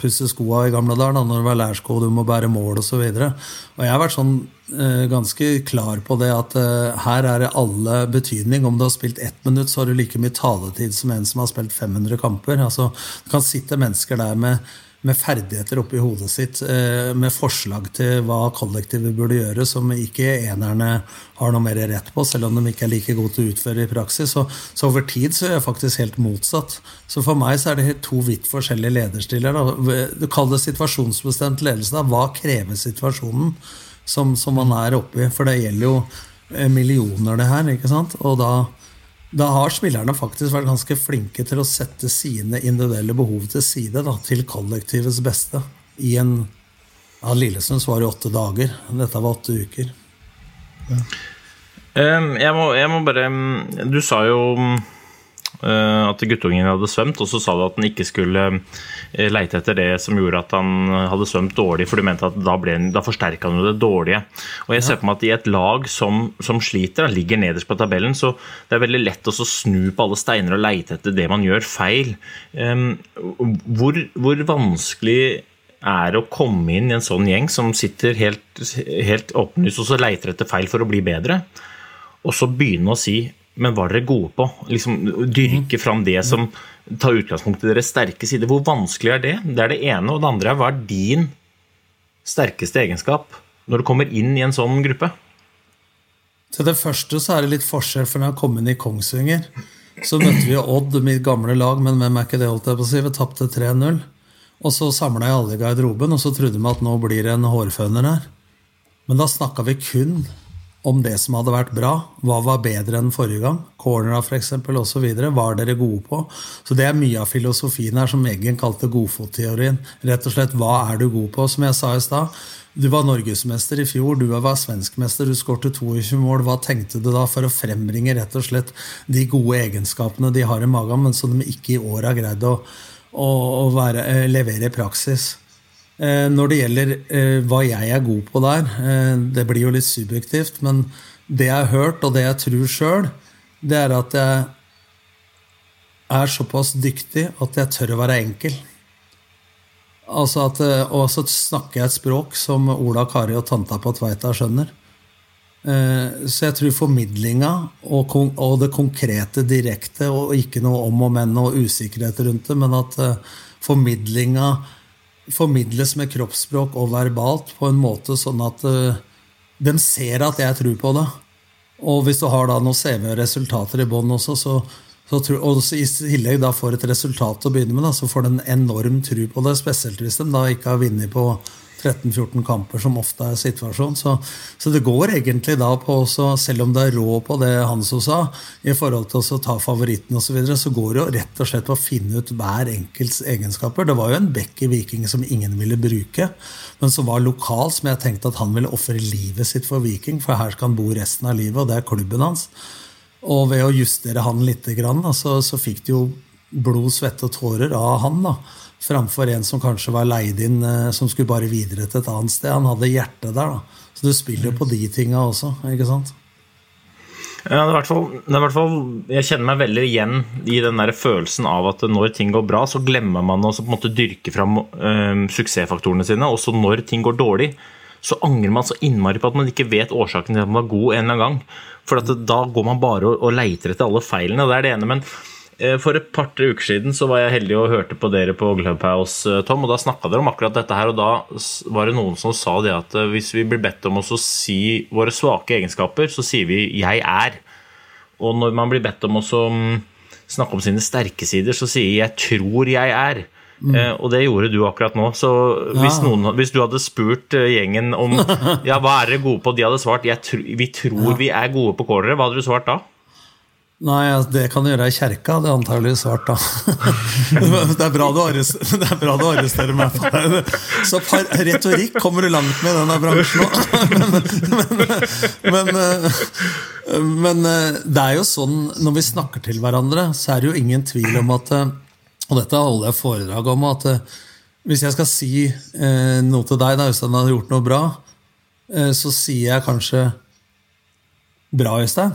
pusse skoa i gamle dager da, når det var lærsko, du må bære mål osv. Og, og jeg har vært sånn eh, ganske klar på det at eh, her er det alle betydning. Om du har spilt ett minutt, så har du like mye taletid som en som har spilt 500 kamper. Altså, det kan sitte mennesker der med med ferdigheter oppi hodet sitt, eh, med forslag til hva kollektivet burde gjøre, som ikke enerne har noe mer rett på, selv om de ikke er like gode til å utføre i praksis. Så, så over tid så er jeg faktisk helt motsatt. Så for meg så er det to vidt forskjellige lederstiller. Da. Du kaller det situasjonsbestemt ledelse. Da. Hva krever situasjonen som, som man er oppi? For det gjelder jo eh, millioner, det her. ikke sant? Og da da har spillerne faktisk vært ganske flinke til å sette sine individuelle behov til side da, til kollektivets beste. I en ja, Lillesunds var det åtte dager. Dette var åtte uker. Um, jeg, må, jeg må bare um, Du sa jo at guttungen hadde svømt, og så sa du at han ikke skulle uh, leite etter det som gjorde at han hadde svømt dårlig, for du mente at da, ble, da forsterka han jo det dårlige. Og jeg ser på meg at i et lag som, som sliter, han ligger nederst på tabellen, så det er veldig lett å snu på alle steiner og leite etter det man gjør feil. Hvor, hvor vanskelig er å komme inn i en sånn gjeng som sitter helt, helt åpenlyst og så leiter etter feil for å bli bedre, og så begynne å si men hva er dere gode på? Liksom, dyrke fram det som tar utgangspunkt i deres sterke side. Hvor vanskelig er det? Det er det ene. Og det andre er hva er din sterkeste egenskap når du kommer inn i en sånn gruppe? Til det første så er det litt forskjell, for når jeg kom inn i Kongsvinger, så møtte vi Odd, mitt gamle lag, men hvem er ikke det, holdt jeg på å si? Vi tapte 3-0. Og så samla jeg alle i garderoben, og så trodde vi at nå blir det en hårføner her. Men da snakka vi kun om det som hadde vært bra. Hva var bedre enn forrige gang? Cornera f.eks. osv. Hva er dere gode på? Så det er mye av filosofien her som Eggen kalte godfotteorien. Rett og slett, hva er du god på? Som jeg sa i stad, du var norgesmester i fjor, du var svenskmester, du skårte 22 mål. Hva tenkte du da for å frembringe rett og slett de gode egenskapene de har i magen, men som de ikke i år har greid å, å, å være, eh, levere i praksis? Eh, Når det gjelder eh, hva jeg er god på der, eh, det blir jo litt subjektivt, men det jeg har hørt, og det jeg tror sjøl, det er at jeg er såpass dyktig at jeg tør å være enkel. Altså at, og så snakker jeg et språk som Ola, Kari og tanta på Tveita skjønner. Så jeg tror formidlinga og, det konkrete direkte, og ikke noe om og men og usikkerhet rundt det, men at formidlinga formidles med kroppsspråk og verbalt på en måte sånn at eh, de ser at jeg tror på det. Og hvis du har da noen CV og resultater i bånn også, så, så tror, og i tillegg da får et resultat å begynne med, da, så får du en enorm tro på det, spesielt hvis de da ikke har vunnet på 13-14 kamper, som ofte er situasjonen. Så, så det går egentlig da på også, selv om det er rå på det Hanso sa, i forhold til å ta favoritten osv., så, videre, så går det jo rett og slett på å finne ut hver enkelts egenskaper. Det var jo en bekk i Viking som ingen ville bruke, men som var lokal, som jeg tenkte at han ville ofre livet sitt for Viking, for her skal han bo resten av livet, og det er klubben hans. Og ved å justere han litt, så, så fikk de jo blod, svette og tårer av han. da. Framfor en som kanskje var leid inn, eh, som skulle bare videre til et annet sted. Han hadde hjertet der, da. Så du spiller jo på de tinga også, ikke sant? Ja, det er fall, det er hvert fall, jeg kjenner meg veldig igjen i den der følelsen av at når ting går bra, så glemmer man å dyrke fram øh, suksessfaktorene sine. Og så når ting går dårlig, så angrer man så innmari på at man ikke vet årsaken til at man var god en eller annen gang. For da går man bare og, og leiter etter alle feilene. Det er det ene. men for et par-tre uker siden så var jeg heldig og hørte på dere på Clubhouse, eh, Tom, og da snakka dere om akkurat dette her, og da var det noen som sa det at eh, hvis vi blir bedt om å si våre svake egenskaper, så sier vi 'jeg er'. Og når man blir bedt om å mm, snakke om sine sterke sider, så sier 'jeg tror jeg er'. Mm. Eh, og det gjorde du akkurat nå. Så hvis, noen, hvis, du hadde spurt gjengen om ja, hva er dere gode på, de hadde svart tr 'vi tror vi er gode på cornere', hva hadde du svart da? Nei, det kan du gjøre i kjerka, det er antagelig svart, da. det, er bra du arresterer meg for det. Så par, retorikk kommer du langt med i denne bransjen men, men, men, men, det er jo sånn, når vi snakker til hverandre, så er det jo ingen tvil om at Og dette holder jeg foredrag om, at hvis jeg skal si eh, noe til deg, da Øystein har gjort noe bra, eh, så sier jeg kanskje Bra, Øystein.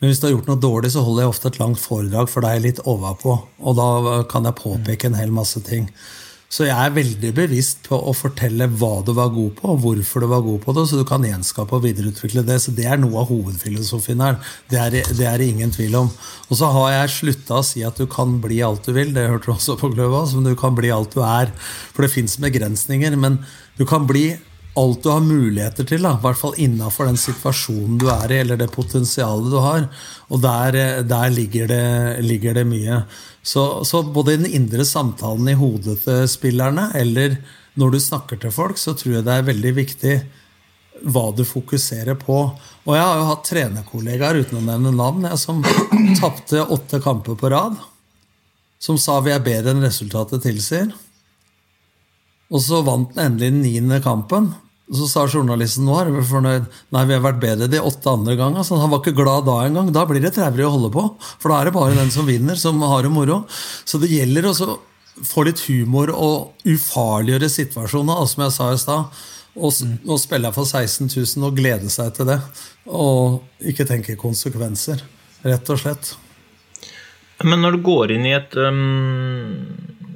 Men hvis du har gjort noe dårlig, så holder jeg ofte et langt foredrag, for jeg litt overpå. Og da kan jeg påpeke en hel masse ting. Så jeg er veldig bevisst på å fortelle hva du var god på, og hvorfor du var god på det, så du kan gjenskape og videreutvikle det. Så det er noe av hovedfilosofien her. Det er det er ingen tvil om. Og så har jeg slutta å si at du kan bli alt du vil, det hørte du også på Gløva, men du kan bli alt du er. For det fins begrensninger, men du kan bli alt du har muligheter til, i hvert fall innafor den situasjonen du er i, eller det potensialet du har. Og der, der ligger, det, ligger, det, mye. Så, så, både i den indre samtalen i hodet til spillerne, eller når du snakker til folk, så tror jeg det er veldig viktig hva du fokuserer på. Og jeg har jo hatt trenerkollegaer, uten å nevne navn, jeg, som tapte åtte kamper på rad. Som sa vi er bedre enn resultatet tilsier. Og så vant den endelig den niende kampen. Så sa journalisten nå er vi fornøyd. Nei, vi har vært bedre de åtte andre ganger. Så han var ikke glad da engang. Da blir det traurig å holde på. For da er det bare den som vinner, som har det moro. Så det gjelder å få litt humor og ufarliggjøre situasjonen, som jeg sa i stad. Og, og spille for 16 000 og glede seg til det. Og ikke tenke konsekvenser, rett og slett. Men når du går inn i et um,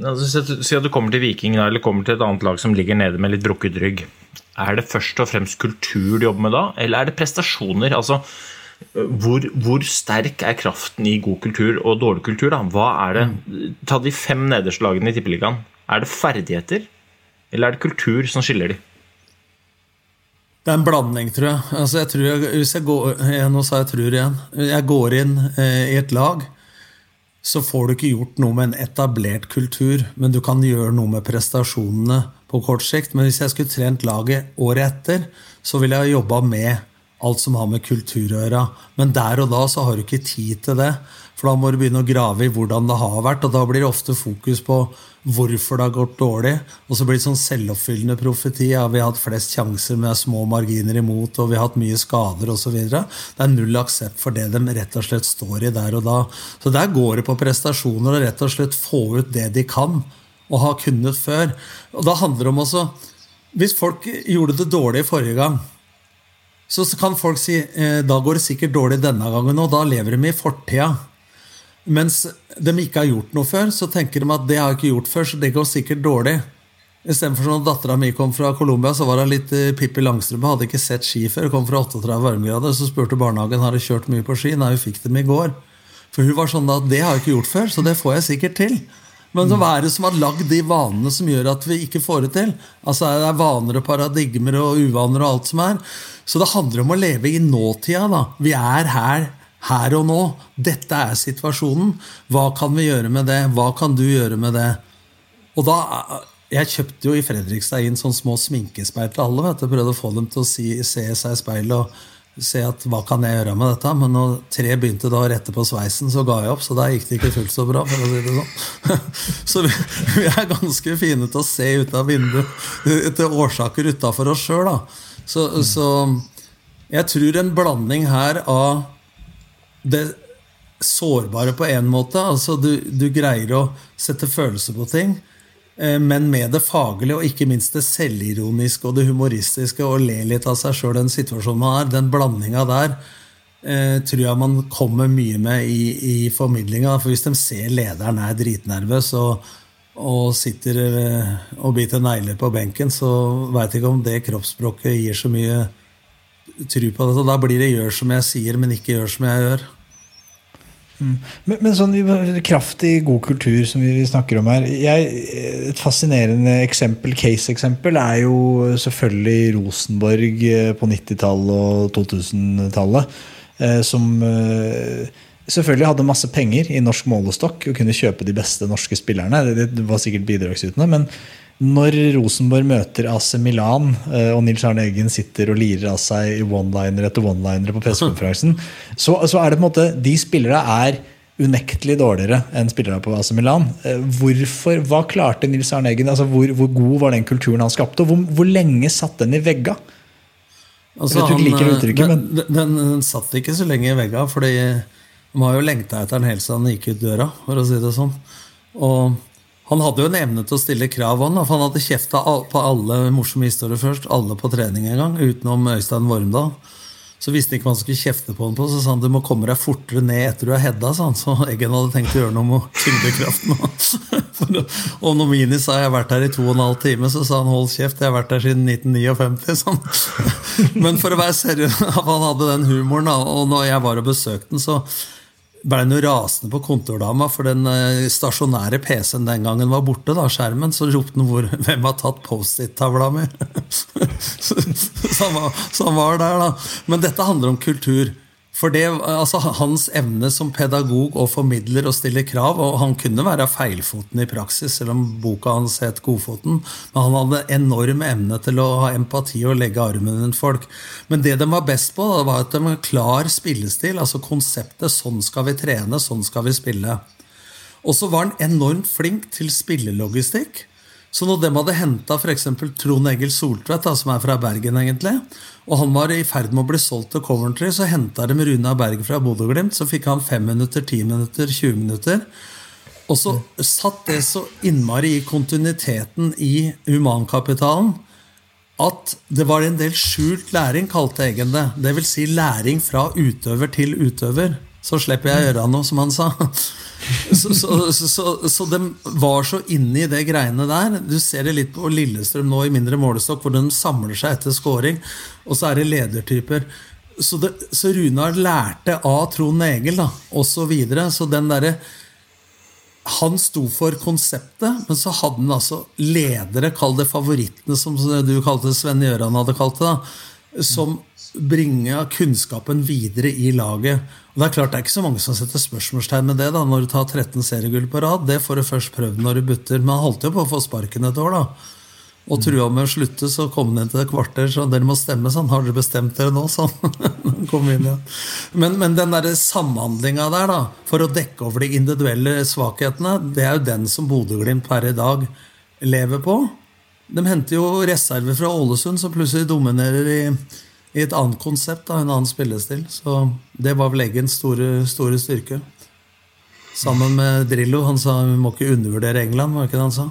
altså, Si at du kommer til Viking eller kommer til et annet lag som ligger nede med litt brukket rygg. Er det først og fremst kultur du jobber med da, eller er det prestasjoner? Altså, hvor, hvor, sterk er kraften i god kultur og dårlig kultur? Da? Hva er det? Ta de fem nederste lagene i Tippeligaen. Er det ferdigheter, eller er det kultur som skiller de? Det er en blanding, tror jeg. Altså, jeg tror jeg, hvis jeg går, Nå sa jeg 'tror' igjen. Jeg går inn eh, i et lag, så får du ikke gjort noe med en etablert kultur, men du kan gjøre noe med prestasjonene på kort sikt. Men hvis jeg skulle trent laget året etter, så ville jeg jobba med alt som har med kultur å gjøre. Men der og da så har du ikke tid til det. For da må du begynne å grave i hvordan det har vært, og da blir det ofte fokus på hvorfor det har gått dårlig. Og så blir det sånn selvoppfyllende profeti. Ja, vi har hatt flest sjanser med små marginer imot, og vi har hatt mye skader osv. Det er null aksept for det de rett og slett står i der og da. Så der går det på prestasjoner og rett og slett få ut det de kan og har kunnet før. Og da handler det om også Hvis folk gjorde det dårlig forrige gang, så kan folk si eh, da går det sikkert dårlig denne gangen, og da lever de i fortida. Mens de ikke har gjort noe før, så tenker de at det har jeg ikke gjort før, så det går sikkert dårlig. Istedenfor når dattera mi kom fra Colombia, så var hun litt eh, Pippi Langstrømpe. Hadde ikke sett ski før. Kom fra 38 varmegrader. Så spurte barnehagen har du kjørt mye på ski. Nei, hun fikk dem i går. For hun var sånn at det har jeg ikke gjort før, så det får jeg sikkert til. Men hva er det som har lagd de vanene som gjør at vi ikke får det til? Altså Det er vaner og paradigmer og uvaner og alt som er. Så det handler om å leve i nåtida. da. Vi er her, her og nå. Dette er situasjonen. Hva kan vi gjøre med det? Hva kan du gjøre med det? Og da, Jeg kjøpte jo i Fredrikstad inn sånne små sminkespeil til alle. vet du, Prøvde å få dem til å si, se seg i speilet. og se at hva kan jeg gjøre med dette? Men når tre begynte da å rette på sveisen, så ga jeg opp. Så da gikk det ikke fullt så bra. for å si det sånn. Så vi, vi er ganske fine til å se ut av vinduet etter årsaker utafor oss sjøl. Så, så jeg tror en blanding her av det sårbare på én måte, altså du, du, greier å sette følelser på ting, men med det faglige og ikke minst det selvironiske og det humoristiske, og le litt av seg sjøl den situasjonen man er, den blandinga der, eh, tror jeg man kommer mye med i, i formidlinga. For hvis de ser lederen er dritnervøs og, og sitter eh, og biter negler på benken, så veit ikke om det kroppsspråket gir så mye tro på det. Da blir det 'gjør som jeg sier, men ikke gjør som jeg gjør'. Men, men sånn kraftig god kultur som vi snakker om her jeg, Et fascinerende eksempel, case-eksempel er jo selvfølgelig Rosenborg eh, på 90-tallet og 2000-tallet. Eh, som eh, selvfølgelig hadde masse penger i norsk målestokk og kunne kjøpe de beste norske spillerne. Det var sikkert bidragsytende, men når Rosenborg møter AC Milan, eh, og Nils Arne Eggen sitter og lirer av seg i one-liner etter one-liner på pressekonferansen, så, så, er det på en måte De spillere er unektelig dårligere enn spillere på AC Milan. Eh, hvorfor, Hva klarte Nils Arne Eggen? Altså, hvor, hvor, god var den kulturen han skapte? Og hvor, hvor lenge satt den i vegga? Altså, han, uttrykket, den, den, den, satt ikke så lenge i vegga, fordi de har jo lengta etter den helt siden han gikk ut døra, for å si det sånn. Og han hadde jo en evne til å stille krav. Han, for han hadde kjefta på alle morsomme historier først. Alle på trening en gang, utenom Øystein Vormdal. Så visste ikke hva han skulle kjefte på han på, så sa han du må komme deg fortere ned etter du har hedda, Så Eggen hadde tenkt å gjøre noe med tyngdekraften. og når Mini sa jeg har vært her i to og en halv time, så sa han hold kjeft, jeg har vært her siden 1959. Sånn. Men for å være seriøs, han hadde den humoren, og når jeg var og besøkte den, så ble noe rasende på kontordama, for den eh, stasjonære PC-en den gangen var borte. da, skjermen, Så ropte han hvor, 'Hvem har tatt Post-It-tavla mi?' så, så, så, han var der, da. Men dette handler om kultur. For det, altså Hans evne som pedagog og formidler og stiller krav og Han kunne være feilfoten i praksis, selv om boka hans het Godfoten. Men han hadde enorm evne til å ha empati og legge armen rundt folk. Men det de var best på, var at de var klar spillestil. Altså konseptet 'sånn skal vi trene, sånn skal vi spille'. Og så var han enormt flink til spillelogistikk. Så når de hadde henta f.eks. Trond Egil Soltvedt, som er fra Bergen, egentlig, og han var i ferd med å bli solgt til Coventry, så henta de Runa Berg fra Bodø-Glimt. Så fikk han 5 minutter, 10 minutter, 20 minutter. Og så satt det så innmari i kontinuiteten i humankapitalen at det var en del skjult læring, kalte Egen det. Det vil si læring fra utøver til utøver. Så slipper jeg å gjøre noe, som han sa. Så, så, så, så, de var så inne i det greiene der. Du ser det litt på Lillestrøm nå i mindre målestokk, hvor de samler seg etter scoring, og så er det ledertyper. Så, det, Runar lærte av Trond Egil, da, og så. Så den derre Han sto for konseptet, men så hadde han altså ledere, kall det favorittene, som du kalte Sven Gjøran hadde kalt det, da, som bringa kunnskapen videre i laget. Og Det er klart det er ikke så mange som setter spørsmålstegn med det da, når du tar 13 seriegull på rad. Det får du først prøvd når du butter. Men han holdt jo på å få sparken et år. da. Og mm. trua med å slutte, så kom han inn til et kvarter. Så dere må stemme sånn. Har dere bestemt dere nå? Sånn. kom inn, igjen. men, men den der samhandlinga der, da, for å dekke over de individuelle svakhetene, det er jo den som Bodø-Glimt per i dag lever på. De henter jo reserver fra Ålesund, som plutselig dominerer i i et annet konsept, da, en annen spillestil. Så det var vel Eggens store, store styrke. Sammen med Drillo. Han sa vi må ikke undervurdere England, var ikke det han sa?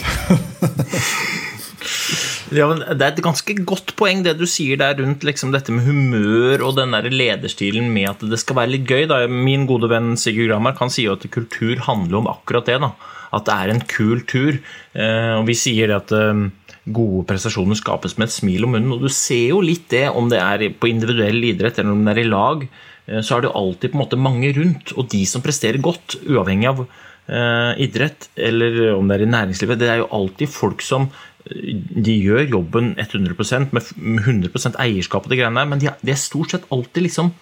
ja, men Det er et ganske godt poeng det du sier der rundt liksom, dette med humør og den der lederstilen med at det skal være litt gøy. Da. Min gode venn Sigurd Grammar han sier at kultur handler om akkurat det. Da. At det er en kul tur. Eh, og vi sier det at eh, gode prestasjoner skapes med et smil om munnen. Og du ser jo litt det, om det er på individuell idrett eller om det er i lag, eh, så er det jo alltid på en måte mange rundt. Og de som presterer godt, uavhengig av uh, idrett eller om det er i næringslivet, det er jo alltid folk som eh, de gjør jobben 100% med 100 eierskap og de greiene der, men de, er stort sett alltid liksom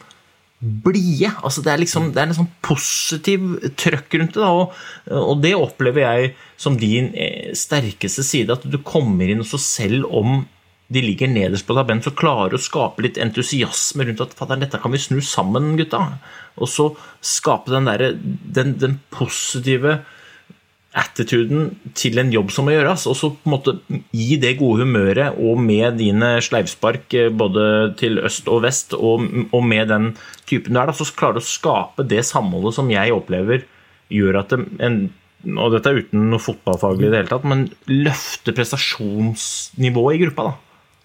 blide. Altså det, er liksom, det er en sånn positiv trøkk rundt det. Da, og, og, det opplever jeg som din eh, sterkeste side. At du kommer inn, og så selv om de ligger nederst på tabellen, så klarer du å skape litt entusiasme rundt at fattern, dette kan vi snu sammen, gutta. Og så skape den, der, den, den positive attituden til en jobb som må gjøres. Og så på en måte gi det gode humøret og med dine sleivspark eh, både til øst og vest, og, og med den typen du er, da, så klarer du å skape det samholdet som jeg opplever gjør at en og dette er uten noe fotballfaglig i det hele tatt, men løfte prestasjonsnivået i gruppa, da.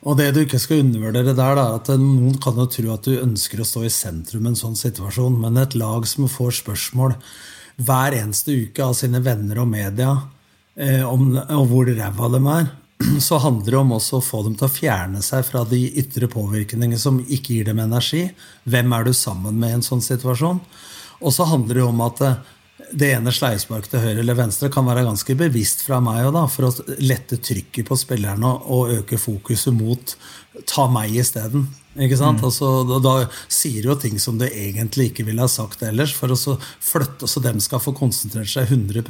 Og det du ikke skal undervurdere der, er at noen kan jo tro at du ønsker å stå i sentrum i en sånn situasjon, men et lag som får spørsmål hver eneste uke av sine venner og media eh, om, om hvor ræva de er, så handler det om også å få dem til å fjerne seg fra de ytre påvirkningene som ikke gir dem energi. Hvem er du sammen med i en sånn situasjon? Og så handler det om at eh, det ene sleivsparket til høyre eller venstre kan være ganske bevisst fra meg da, for å lette trykket på spillerne og øke fokuset mot ta meg isteden. Ikke sant? Mm. Altså, da, da, sier du jo ting som du egentlig ikke ville ha sagt ellers, for å flytte så dem skal få konsentrert seg 100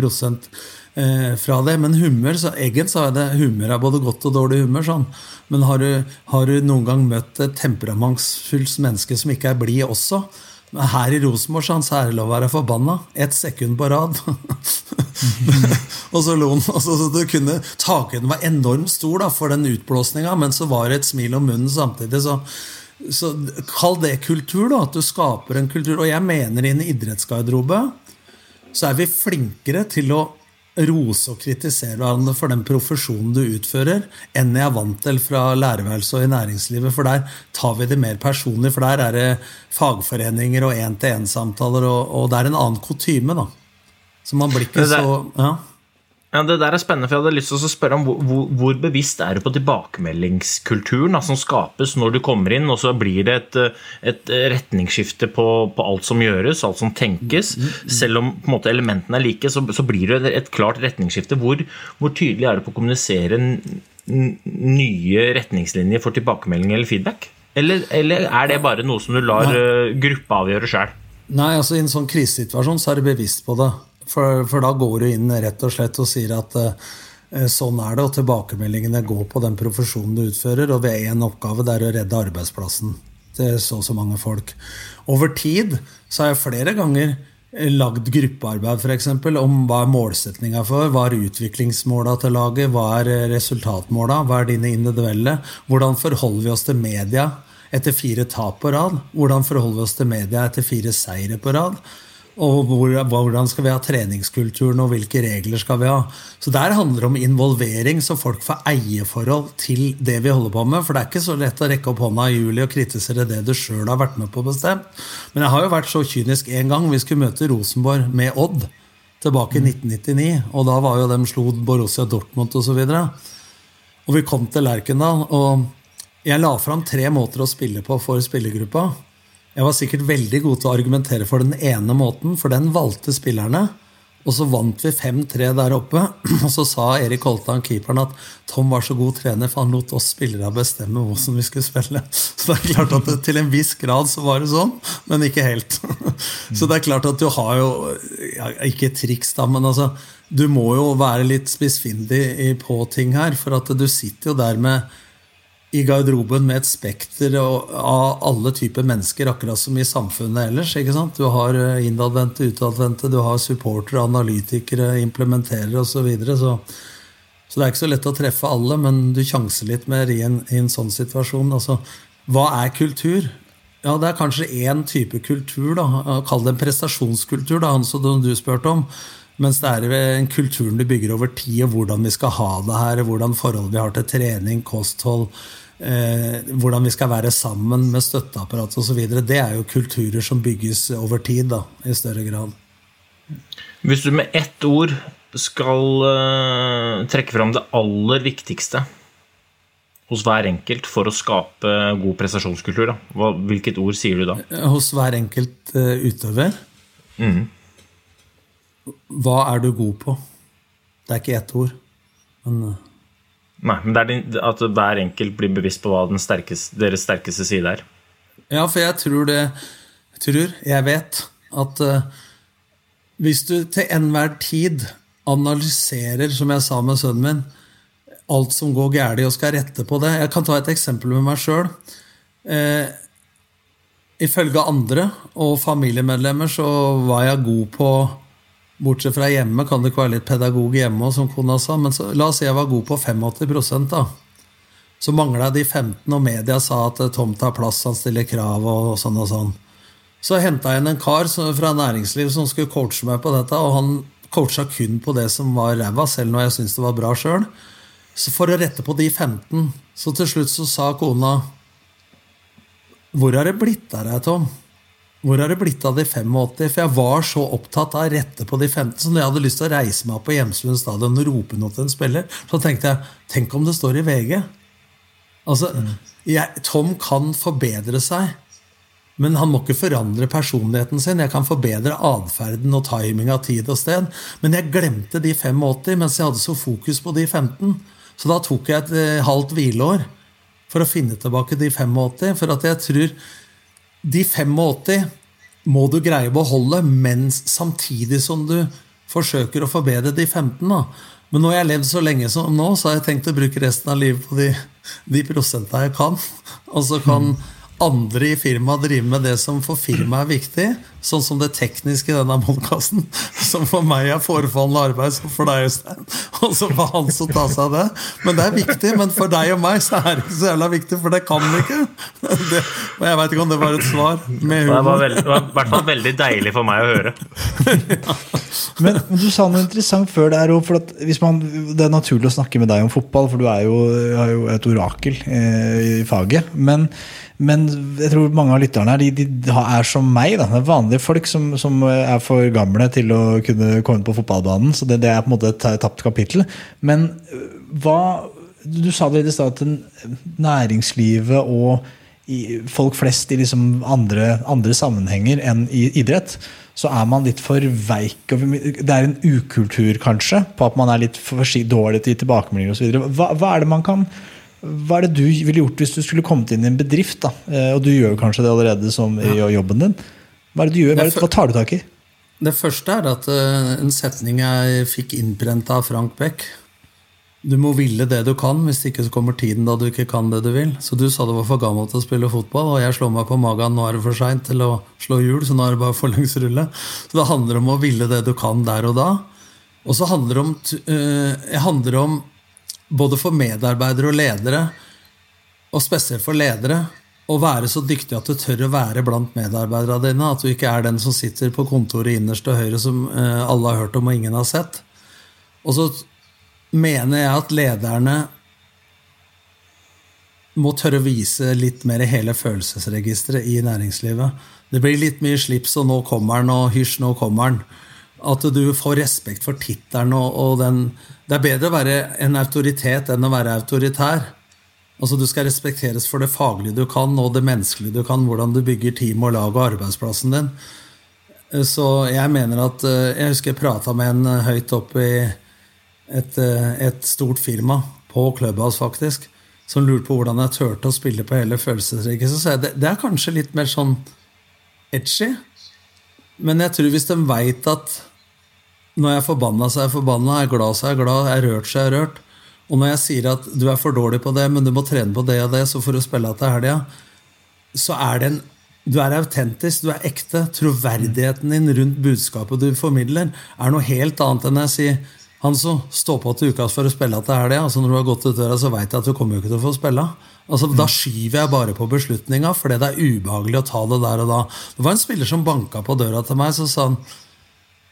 eh, fra det. Men humør, så så er det, humør er både godt og dårlig humør. sånn. Men har du, har du noen gang møtt et temperamentsfullt menneske som ikke er blid også? Men her i Rosenborg så er det lov være forbanna. Ett sekund på rad. og så lo han. Altså, så det kunne, Takhøyden var enormt stor da, for den utblåsninga, men så var det et smil om munnen samtidig. så så Kall det kultur, da. At du skaper en kultur. Og jeg mener i en idrettsgarderobe så er vi flinkere til å rose og kritisere hverandre for den profesjonen du utfører, enn jeg er vant til fra lærerværelset og i næringslivet. For der tar vi det mer personlig, for der er det fagforeninger og én-til-én-samtaler, og, og, det er en annen kutyme, da. Så man blir ikke så ja. Ja, Det der er spennende, for jeg hadde lyst til å spørre om hvor, hvor, bevisst er du på tilbakemeldingskulturen da, som skapes når du kommer inn, og så blir det et, et retningsskifte på, på, alt som gjøres, alt som tenkes. Selv om på en måte, elementene er like, så, så blir det et klart retningsskifte. Hvor, hvor, tydelig er det på å kommunisere nye retningslinjer for tilbakemelding eller feedback? Eller, eller, er det bare noe som du lar uh, gruppa avgjøre sjøl? Nei, altså I en sånn krisesituasjon så er du bevisst på det. For, for, da går du inn rett og slett og sier at uh, sånn er det, og tilbakemeldingene går på den profesjonen du utfører, og ved én oppgave det er å redde arbeidsplassen til så og så mange folk. Over tid så har jeg flere ganger eh, lagd gruppearbeid for eksempel, om hva er målsettinga for, hva er utviklingsmåla til laget, hva er resultatmåla, hva er dine individuelle, hvordan forholder vi oss til media etter fire tap på rad, hvordan forholder vi oss til media etter fire seire på rad, og hvordan skal vi ha treningskulturen, og hvilke regler skal vi ha. Så Der handler det om involvering, så folk får eierforhold til det vi holder på med. For det er ikke så lett å rekke opp hånda i juli og kritisere det du sjøl har vært med på å bestemme. Men jeg har jo vært så kynisk en gang. Vi skulle møte Rosenborg med Odd tilbake i 1999. Og da var jo dem slo Borussia Dortmund osv. Og, så og vi kom til Lerkendal, og jeg la fram tre måter å spille på for spillergruppa. Jeg var sikkert veldig god til å argumentere for den ene måten, for den valgte spillerne. Og så vant vi 5-3 der oppe. Og så sa Erik Holtan, keeperen, at Tom var så god trener, for han lot oss spillere bestemme hvordan vi skulle spille. Så det er klart at det, til en viss grad så var det sånn, men ikke helt. Så det er klart at du har jo ja, Ikke triks, da, men altså Du må jo være litt spissfindig på ting her, for at du sitter jo der med i garderoben med et spekter av alle typer mennesker, akkurat som i samfunnet ellers. ikke sant? Du har eh, innadvendte, utadvendte, du har supportere, analytikere, implementerere osv. Så, videre, så så det er ikke så lett å treffe alle, men du sjanser litt mer i en, i en sånn situasjon. Altså, hva er kultur? Ja, Det er kanskje én type kultur. da, Kall det en prestasjonskultur, da, han som du spurte om. Mens det er en kulturen du bygger over tid, og hvordan vi skal ha det her, hvordan forholdet vi har til trening, kosthold, eh, hvordan vi skal være sammen med støtteapparat osv. Det er jo kulturer som bygges over tid da, i større grad. Hvis du med ett ord skal eh, trekke fram det aller viktigste hos hver enkelt for å skape god prestasjonskultur, da. Hvilket ord sier du da? Hos hver enkelt eh, utøver? Mm. Hva er du god på? Det er ikke ett ord. Men uh, Nei, men det er din, at hver enkelt blir bevisst på hva sterkeste, deres sterkeste side er. Ja, for jeg tror det Jeg tror, jeg vet, at uh, hvis du til enhver tid analyserer, som jeg sa med sønnen min, alt som går galt, og skal rette på det Jeg kan ta et eksempel med meg sjøl. Uh, ifølge andre og familiemedlemmer så var jeg god på Bortsett fra hjemme kan det ikke være litt pedagog hjemme, som kona sa. Men så, la oss si jeg var god på 85 da. Så mangla de 15, og media sa at Tom tar plass, han stiller krav og sånn og sånn. Så henta jeg inn en kar fra næringsliv som skulle coache meg på dette, og han coacha kun på det som var ræva, selv når jeg syntes det var bra sjøl. Så for å rette på de 15, så til slutt så sa kona Hvor har det blitt av deg, Tom? Hvor har det blitt av de 85? For jeg var så opptatt av rette på de 15. Så når jeg hadde lyst til å reise meg opp på Hjemslund stadion og rope noe til en spiller, så tenkte jeg tenk om det står i VG. Altså, jeg, Tom kan forbedre seg, men han må ikke forandre personligheten sin. Jeg kan forbedre atferden og timing av tid og sted. Men jeg glemte de 85 mens jeg hadde så fokus på de 15. Så da tok jeg et eh, halvt hvileår for å finne tilbake de 85. For at jeg tror de 85 må du greie å beholde, mens samtidig som du forsøker å forbedre de 15. da. Men når jeg har levd så lenge som nå, så har jeg tenkt å bruke resten av livet på de, de prosentene jeg kan. Og så kan andre i firmaet driver med det som for firmaet er viktig, sånn som det tekniske i denne podkasten, som for meg er forfallende arbeid, som for deg, Øystein. Og så får han som ta seg av det. Men det er viktig. Men for deg og meg så er det ikke så jævla viktig, for det kan vi ikke. Det, og jeg veit ikke om det var et svar med Det var, var i hvert fall veldig deilig for meg å høre. Men, men du sa noe interessant før der òg. Det er naturlig å snakke med deg om fotball, for du er jo, er jo et orakel eh, i faget. Men, men jeg tror mange av lytterne her de, de er som meg. Da. Det er vanlige folk som, som er for gamle til å kunne komme på fotballbanen. Så det, det er på en måte et tapt kapittel. Men øh, hva Du sa det i stad at næringslivet og folk flest i liksom andre, andre sammenhenger enn i idrett, så er man litt for veik. Det er en ukultur, kanskje, på at man er litt for dårlig til tilbakemeldinger osv. Hva, hva er det man kan hva er det du ville gjort hvis du skulle kommet inn i en bedrift? da? Eh, Og du gjør kanskje det allerede som i jobben din. Hva det? Hva, det, hva tar du tak i? Det første er at eh, en setning jeg fikk innprenta av Frank Beck Du må ville det du kan, hvis ikke så kommer tiden da du ikke kan det du vil. Så du sa du var for gammel til å spille fotball, og jeg slår meg på magen nå er det for seint til å slå hjul, så nå er det bare forlengsrulle. Så det handler om å ville det du kan der og da. Og så handler det om, eh, handler om både for medarbeidere og ledere, og spesielt for ledere, å være så dyktig at du tør å være blant medarbeiderne dine. At du ikke er den som sitter på kontoret innerst til høyre som eh, alle har hørt om og ingen har sett. Og så mener jeg at lederne må tørre å vise litt mer hele følelsesregisteret i næringslivet. Det blir litt mye slips, og nå kommer den, og hysj, nå kommer den. At du får respekt for tittelen og, og den Det er bedre å være en autoritet enn å være autoritær. Altså Du skal respekteres for det faglige du kan, og det menneskelige du kan, hvordan du bygger team og lag og arbeidsplassen din. Så jeg mener at eh, Jeg husker jeg prata med en eh, høyt oppe i et, eh, et stort firma, på Clubhouse faktisk, som lurte på hvordan jeg turte å spille på hele følelsesregisteret. Så sa jeg det, det er kanskje litt mer sånn edgy. Men jeg tror hvis de veit at når jeg er forbanna, så er jeg forbanna, er jeg glad, så er jeg glad, er jeg rørt, så er jeg rørt. Og når jeg sier at du er for dårlig på det, men du må trene på det og det, så får du spille til helga, så er det en du er autentisk, du er ekte. Troverdigheten din rundt budskapet du formidler, er noe helt annet enn jeg sier han som står på til ukas for å spille til helga. Altså når du har gått ut døra, så veit jeg at du kommer jo ikke til å få spille. Altså, Da skyver jeg bare på beslutninga, fordi det er ubehagelig å ta det der og da. Det var en spiller som banka på døra til meg, så sa han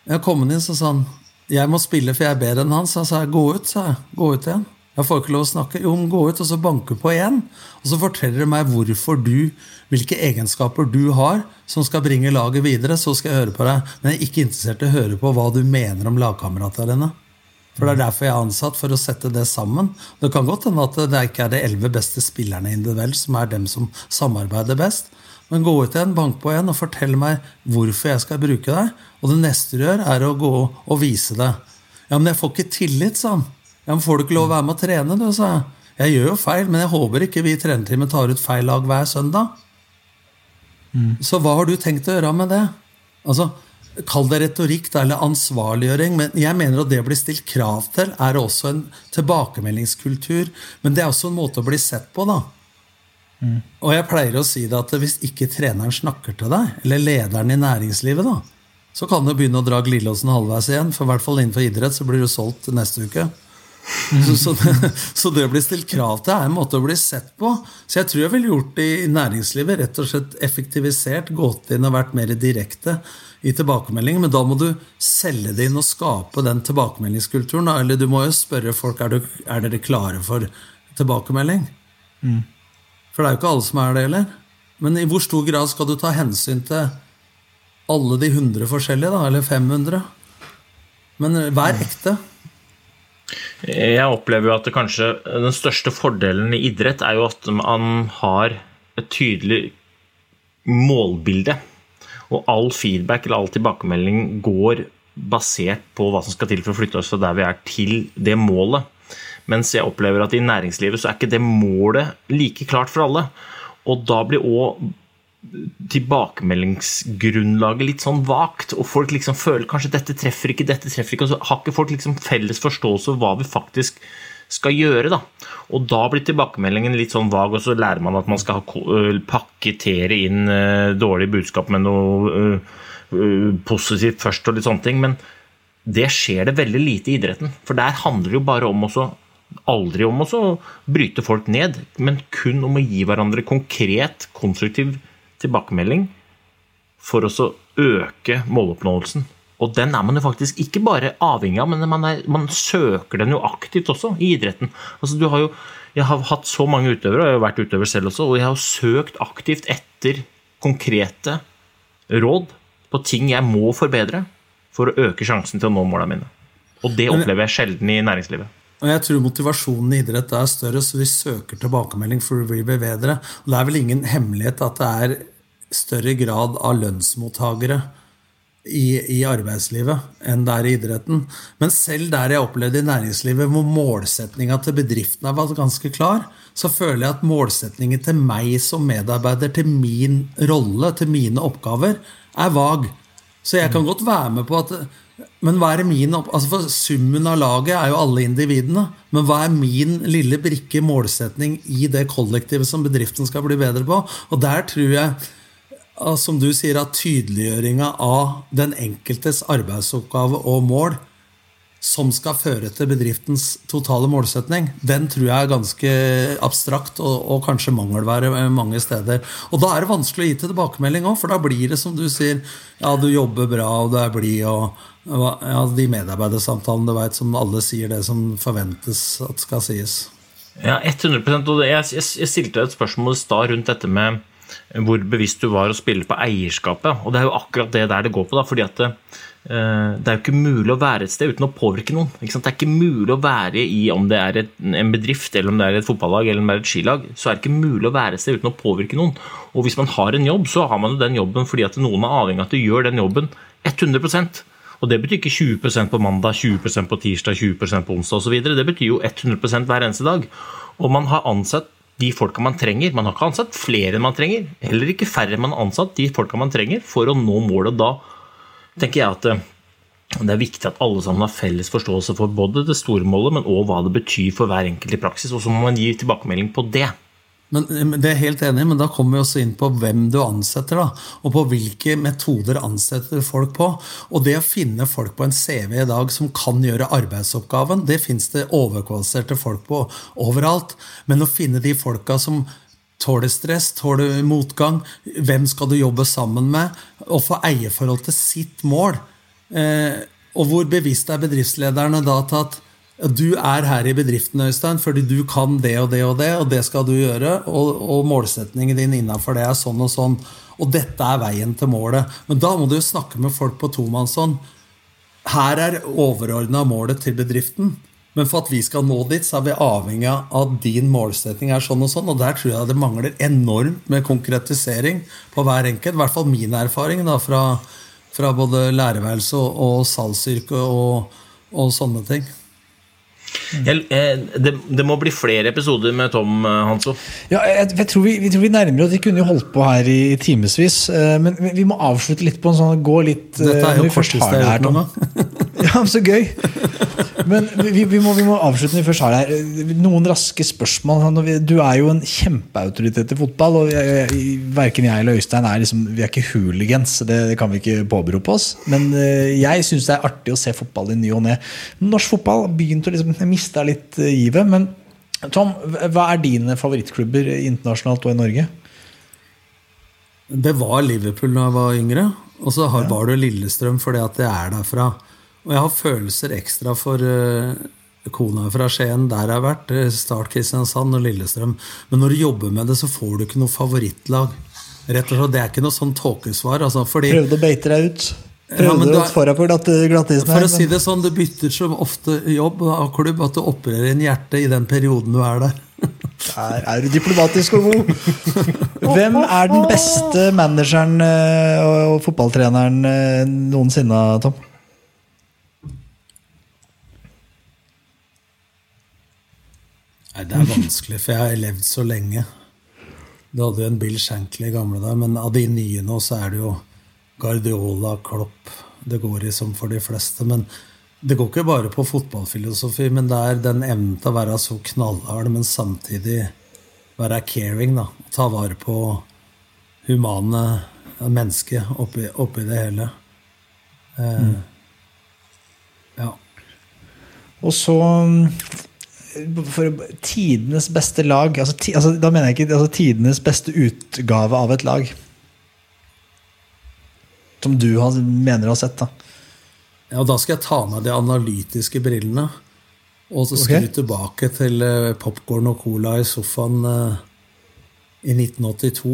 Jeg kom inn, så sa han Jeg må spille, for jeg er bedre enn han. Så jeg sa gå ut, sa jeg. Gå ut igjen. Jeg får ikke lov å snakke. Jo, men gå ut, og så banke på igjen. Og så forteller du meg hvorfor du, hvilke egenskaper du har som skal bringe laget videre. Så skal jeg høre på deg. Men jeg er ikke interessert i å høre på hva du mener om lagkameratene dine. For det er derfor jeg er ansatt, for å sette det sammen. Det kan godt hende at det ikke er de elleve beste spillerne individuelt som er dem som samarbeider best. Men gå ut igjen, bank på igjen og fortell meg hvorfor jeg skal bruke deg. Og det neste du gjør, er å gå og vise det. Ja, men jeg får ikke tillit, sa han. Ja, men får du ikke lov å være med å trene, du, sa jeg. Jeg gjør jo feil, men jeg håper ikke vi i trenerteamet tar ut feil lag hver søndag. Så hva har du tenkt å gjøre med det? Altså, Kall det retorikk da, eller ansvarliggjøring, men jeg mener at det å bli stilt krav til, er også en tilbakemeldingskultur. Men det er også en måte å bli sett på, da. Og jeg pleier å si det at hvis ikke treneren snakker til deg, eller lederen i næringslivet, da, så kan du begynne å dra glidelåsen halvveis igjen. For i hvert fall innenfor idrett så blir du solgt neste uke. Så, så, det, så det å bli stilt krav til er en måte å bli sett på. Så jeg tror jeg ville gjort det i næringslivet. Rett og slett effektivisert, gått inn og vært mer direkte i tilbakemelding. Men da må du selge det inn og skape den tilbakemeldingskulturen. Eller du må jo spørre folk er, du, er dere klare for tilbakemelding. For det er jo ikke alle som er det heller. Men i hvor stor grad skal du ta hensyn til alle de 100 forskjellige, da? Eller 500? Men eh, vær ekte. Jeg opplever jo at det kanskje den største fordelen i idrett er jo at man har et tydelig målbilde. Og all feedback eller all tilbakemelding går basert på hva som skal til for å flytte oss fra der vi er, til det målet. Mens jeg opplever at i næringslivet så er ikke det målet like klart for alle. Og da blir òg tilbakemeldingsgrunnlaget litt sånn vagt, og folk liksom føler kanskje dette treffer ikke, dette treffer ikke, og så har ikke folk liksom felles forståelse av hva vi faktisk skal gjøre. da. Og da blir tilbakemeldingen litt sånn vag, og så lærer man at man skal pakkettere inn dårlig budskap med noe positivt først og litt sånne ting. Men det skjer det veldig lite i idretten. For der handler det jo bare om å aldri om å bryte folk ned, men kun om å gi hverandre konkret, konstruktiv tilbakemelding for å øke måloppnåelsen. Og den er man jo faktisk ikke bare avhengig av, men man, er, man søker den jo aktivt også i idretten. Altså, du har jo, jeg har hatt så mange utøvere, og jeg har vært utøver selv også, og jeg har søkt aktivt etter konkrete råd på ting jeg må forbedre for å øke sjansen til å nå målene mine. Og det opplever jeg sjelden i næringslivet. Og jeg tror motivasjonen i idrett er større, så vi søker tilbakemelding for å bli bedre. Og det er vel ingen hemmelighet at det er større grad av lønnsmottakere i, i, arbeidslivet enn det er i idretten. Men selv der jeg opplevde i næringslivet hvor målsetninga til bedriftene var ganske klar, så føler jeg at målsetningen til meg som medarbeider, til min rolle, til mine oppgaver, er vag. Så jeg kan godt være med på at men hva er min altså for Summen av laget er jo alle individene. Men hva er min lille brikke målsetning i det kollektivet som bedriften skal bli bedre på? Og der tror jeg, som du sier, at tydeliggjøringa av den enkeltes arbeidsoppgave og mål som skal føre til bedriftens totale målsetning, den tror jeg er ganske abstrakt og, og kanskje mangelvære mange steder. Og da er det vanskelig å gi til tilbakemelding òg, for da blir det som du sier, ja, du jobber bra, og du er blid, og ja, de medarbeidersamtalene du vet, som alle sier det som forventes at skal sies. Ja, 100 og jeg, jeg, jeg stilte et spørsmål i stad rundt dette med hvor bevisst du var å spille på eierskapet. Og det er jo akkurat det der det går på. da, fordi at det, det er jo ikke mulig å være et sted uten å påvirke noen. Det er ikke mulig å være i om det er et, en bedrift, eller om det er et fotballag eller om det er et skilag. Så er det ikke mulig å være et sted uten å påvirke noen. Og hvis man har en jobb, så har man jo den jobben fordi at noen er avhengig av at du gjør den jobben 100% og det betyr ikke 20% på mandag, 20% på tirsdag, 20% på onsdag osv. Det betyr jo 100% hver eneste dag. Og man har ansatt de folka man trenger. Man har ikke ansatt flere enn man trenger, heller ikke færre enn man har ansatt de folka man trenger for å nå målet da tenker jeg at eh, det er viktig at alle sammen har felles forståelse for både det store målet, men òg hva det betyr for hver enkelt i praksis. Og så må man gi tilbakemelding på det. Men Det er helt enig, men da kommer vi også inn på hvem du ansetter. da, Og på hvilke metoder ansetter folk på. Og det å finne folk på en CV i dag som kan gjøre arbeidsoppgaven, det fins det overkvalifiserte folk på overalt. Men å finne de folka som tåler stress, tåler motgang, hvem skal du jobbe sammen med, og få eierforhold til sitt mål. Eh, og hvor bevisst er bedriftslederne da til at du er her i bedriften Øystein, fordi du kan det og det og det, og det skal du gjøre, og, og målsetningen din innafor det er sånn og sånn. Og dette er veien til målet. Men da må du jo snakke med folk på tomannshånd. Her er overordna målet til bedriften. Men for at vi skal nå dit, så er vi avhengig av at din målsetting er sånn og sånn. Og der tror jeg det mangler enormt med konkretisering på hver enkelt. I hvert fall min erfaring da, fra, fra både lærerværelse og, og salgsyrke og, og, sånne ting. Jeg, eh, det, det, må bli flere episoder med Tom eh, Hanso. Ja, jeg, jeg, tror vi, vi, tror vi nærmer oss Vi kunne jo holdt på her i timevis. Eh, men vi må avslutte litt på en sånn Gå litt Dette er jo korteste jeg har hørt gang. Ja, Så gøy! Men vi, vi, må, vi må avslutte når vi først har det her. Noen raske spørsmål. Du er jo en kjempeautoritet i fotball, og jeg, verken jeg eller Øystein er liksom, vi er ikke hooligans. Det, det kan vi ikke påberope oss. Men eh, jeg syns det er artig å se fotball i ny og ne. Norsk fotball begynte begynt å liksom, miste litt eh, givet. Men Tom, hva er dine favorittklubber internasjonalt og i Norge? Det var Liverpool da jeg var yngre, og så har, var det Lillestrøm fordi at jeg er derfra. Og jeg har følelser ekstra for eh, kona fra Skien, der jeg har vært. eh, Start Kristiansand og Lillestrøm. Men når du jobber med det, så får du ikke noe favorittlag. Rett og slett, Det er ikke noe sånn tåkesvar. Altså, fordi, Prøvde å beite deg ut. Ja, Prøvde du er- på glattisen her, for å si det sånn, du bytter så ofte jobb og klubb at du opererer inn hjertet i den perioden du er der. Der er du diplomatisk og god. Hvem er den beste manageren eh, og fotballtreneren noensinne, Tom? Nei, Det er vanskelig, for jeg har levd så lenge. Du hadde jo en Bill Shankly i gamle dager, men av de nye nå så er det jo Guardiola, Klopp Det går i som for de fleste. Men det går ikke bare på fotballfilosofi, men det er den evnen til å være så knallhard, men samtidig være caring. da, Ta vare på humane mennesket oppi, oppi det hele. Eh, Ja. Og så mm, for tidenes beste lag altså, ti, altså, Da mener jeg ikke altså, tidenes beste utgave av et lag. Som du har, mener å ha sett, da. Ja, da skal jeg ta med de analytiske brillene. Og så skru okay. tilbake til uh, popkorn og cola i sofaen eh, i 1982.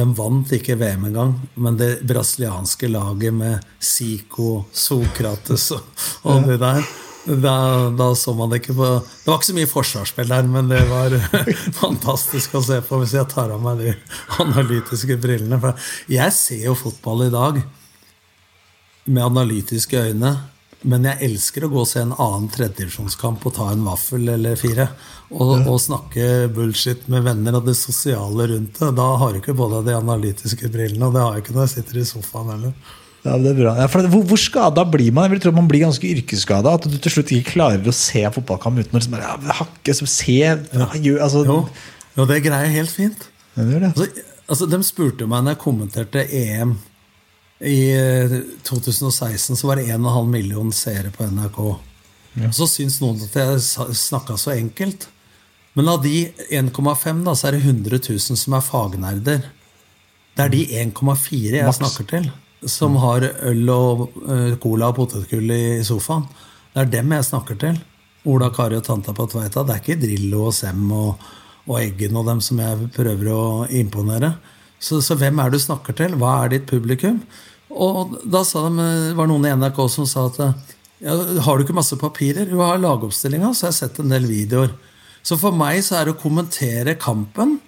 De vant ikke VM engang, men det brasilianske laget med Zico, Sokrates og, og det der da, da så man det ikke på Det var ikke så mye forsvarsspill der, men det var fantastisk å se på hvis jeg tar av meg de analytiske brillene. For jeg ser jo fotball i dag med analytiske øyne. Men jeg elsker å gå og se en annen tredjedivisjonskamp og ta en vaffel eller fire. Og, og snakke bullshit med venner og det sosiale rundt det. Da har du ikke på deg de analytiske brillene, og det har jeg ikke når jeg sitter i sofaen heller. Ja, det er bra. Ja, for hvor, hvor skada blir man? Jeg vil tro man blir ganske yrkesskada. At du til slutt ikke klarer å se fotballkamp uten å liksom, ja, hakke, som se ja, altså, Jo, jo det greier jeg helt fint. Ja, det det. Altså, altså, de spurte meg når jeg kommenterte EM i eh, 2016, så var det 1,5 million seere på NRK. Så syns noen at jeg snakka så enkelt. Men av de 1,5 da, så er det 100 000 som er fagnerder. Det er de 1,4 jeg Max. snakker til, som har øl og eh, cola og potetgull i sofaen. Det er dem jeg snakker til. Ola, Kari og tanta på Tveita. Det er ikke Drillo og Sem og, og Eggen og dem som jeg prøver å imponere. Så, så hvem er det du snakker til? Hva er ditt publikum? Og da de, var noen i NRK som sa at ja, har du ikke masse papirer? Jo, jeg har lagoppstillinga, så jeg har sett en del videoer. Så for meg så er det å kommentere kampen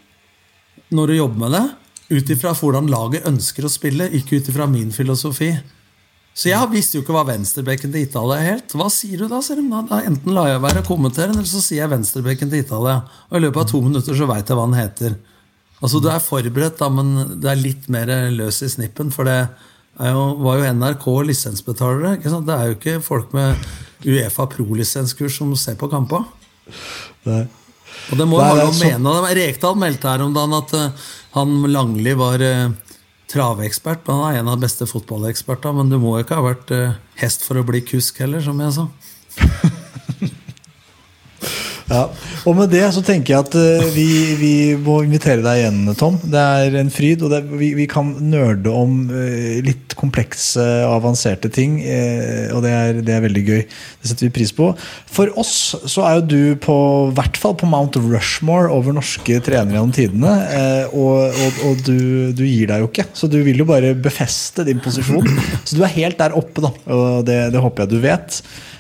når du jobber med det, ut ifra hvordan laget ønsker å spille, ikke ut ifra min filosofi. Så jeg visste jo ikke hva venstrebekken til Italia er helt. Hva sier du da? sier de. Da, Enten lar jeg være å kommentere, eller så sier jeg venstrebekken til Italia. Og i løpet av to minutter så veit jeg hva han heter. Altså Du er forberedt, da, men det er litt mer løs i snippen. For det er jo, var jo NRK lisensbetalere. Det er jo ikke folk med Uefa pro-lisenskurs som ser på kamper. Og det må jo er noe å mene. det. Rekdal meldte her om dagen at eh, han Langli var eh, traveekspert. Men han er en av de beste fotballekspertene. Men du må ikke ha vært eh, hest for å bli kusk heller, som jeg sa. Ja. Og med det så tenker jeg at eh, vi, vi må invitere deg igjen, Tom. Det er en fryd, og er- vi, vi kan nerde om eh, litt komplekse og avanserte ting. eh, og det er, det er veldig gøy. Det setter vi pris på. For oss så er jo du på hvert fall på Mount Rushmore over norske trenere gjennom tidene. og og, og du, du gir deg jo ikke, så du vil jo bare befeste din posisjon. Så du er helt der oppe, da. Og det, det håper jeg du vet.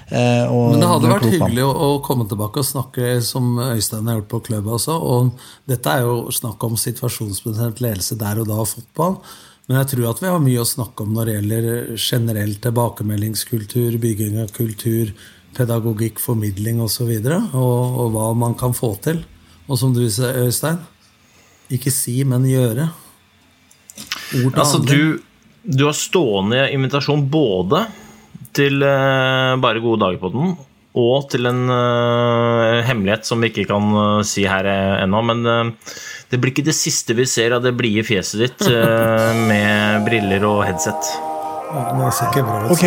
Eh, og Men det hadde vært hyggelig å, å komme tilbake og snakke som Øystein har gjort på klubb også. Og dette er jo snakk om situasjonsbestemt ledelse der og da av fotball. Men jeg tror at vi har mye å snakke om når det gjelder generell tilbakemeldingskultur, bygging av kultur, pedagogikk, formidling osv. Og, så og, og hva man kan få til. Og som du sier, Øystein, ikke si, men gjøre. Ord til Altså, handling. du, du har stående invitasjon både til eh, Bare gode dager på den. Og til en eh, hemmelighet som vi ikke kan eh, si her ennå. Men det blir ikke det siste vi ser av det blide fjeset ditt med briller og headset. Ja, det ser ikke bra ut. Ok,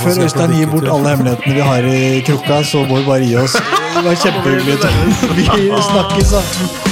Før Øystein gir bort alle hemmelighetene vi har i krukka, så må vi bare gi oss. Det var kjempehyggelig. Vi snakkes, da.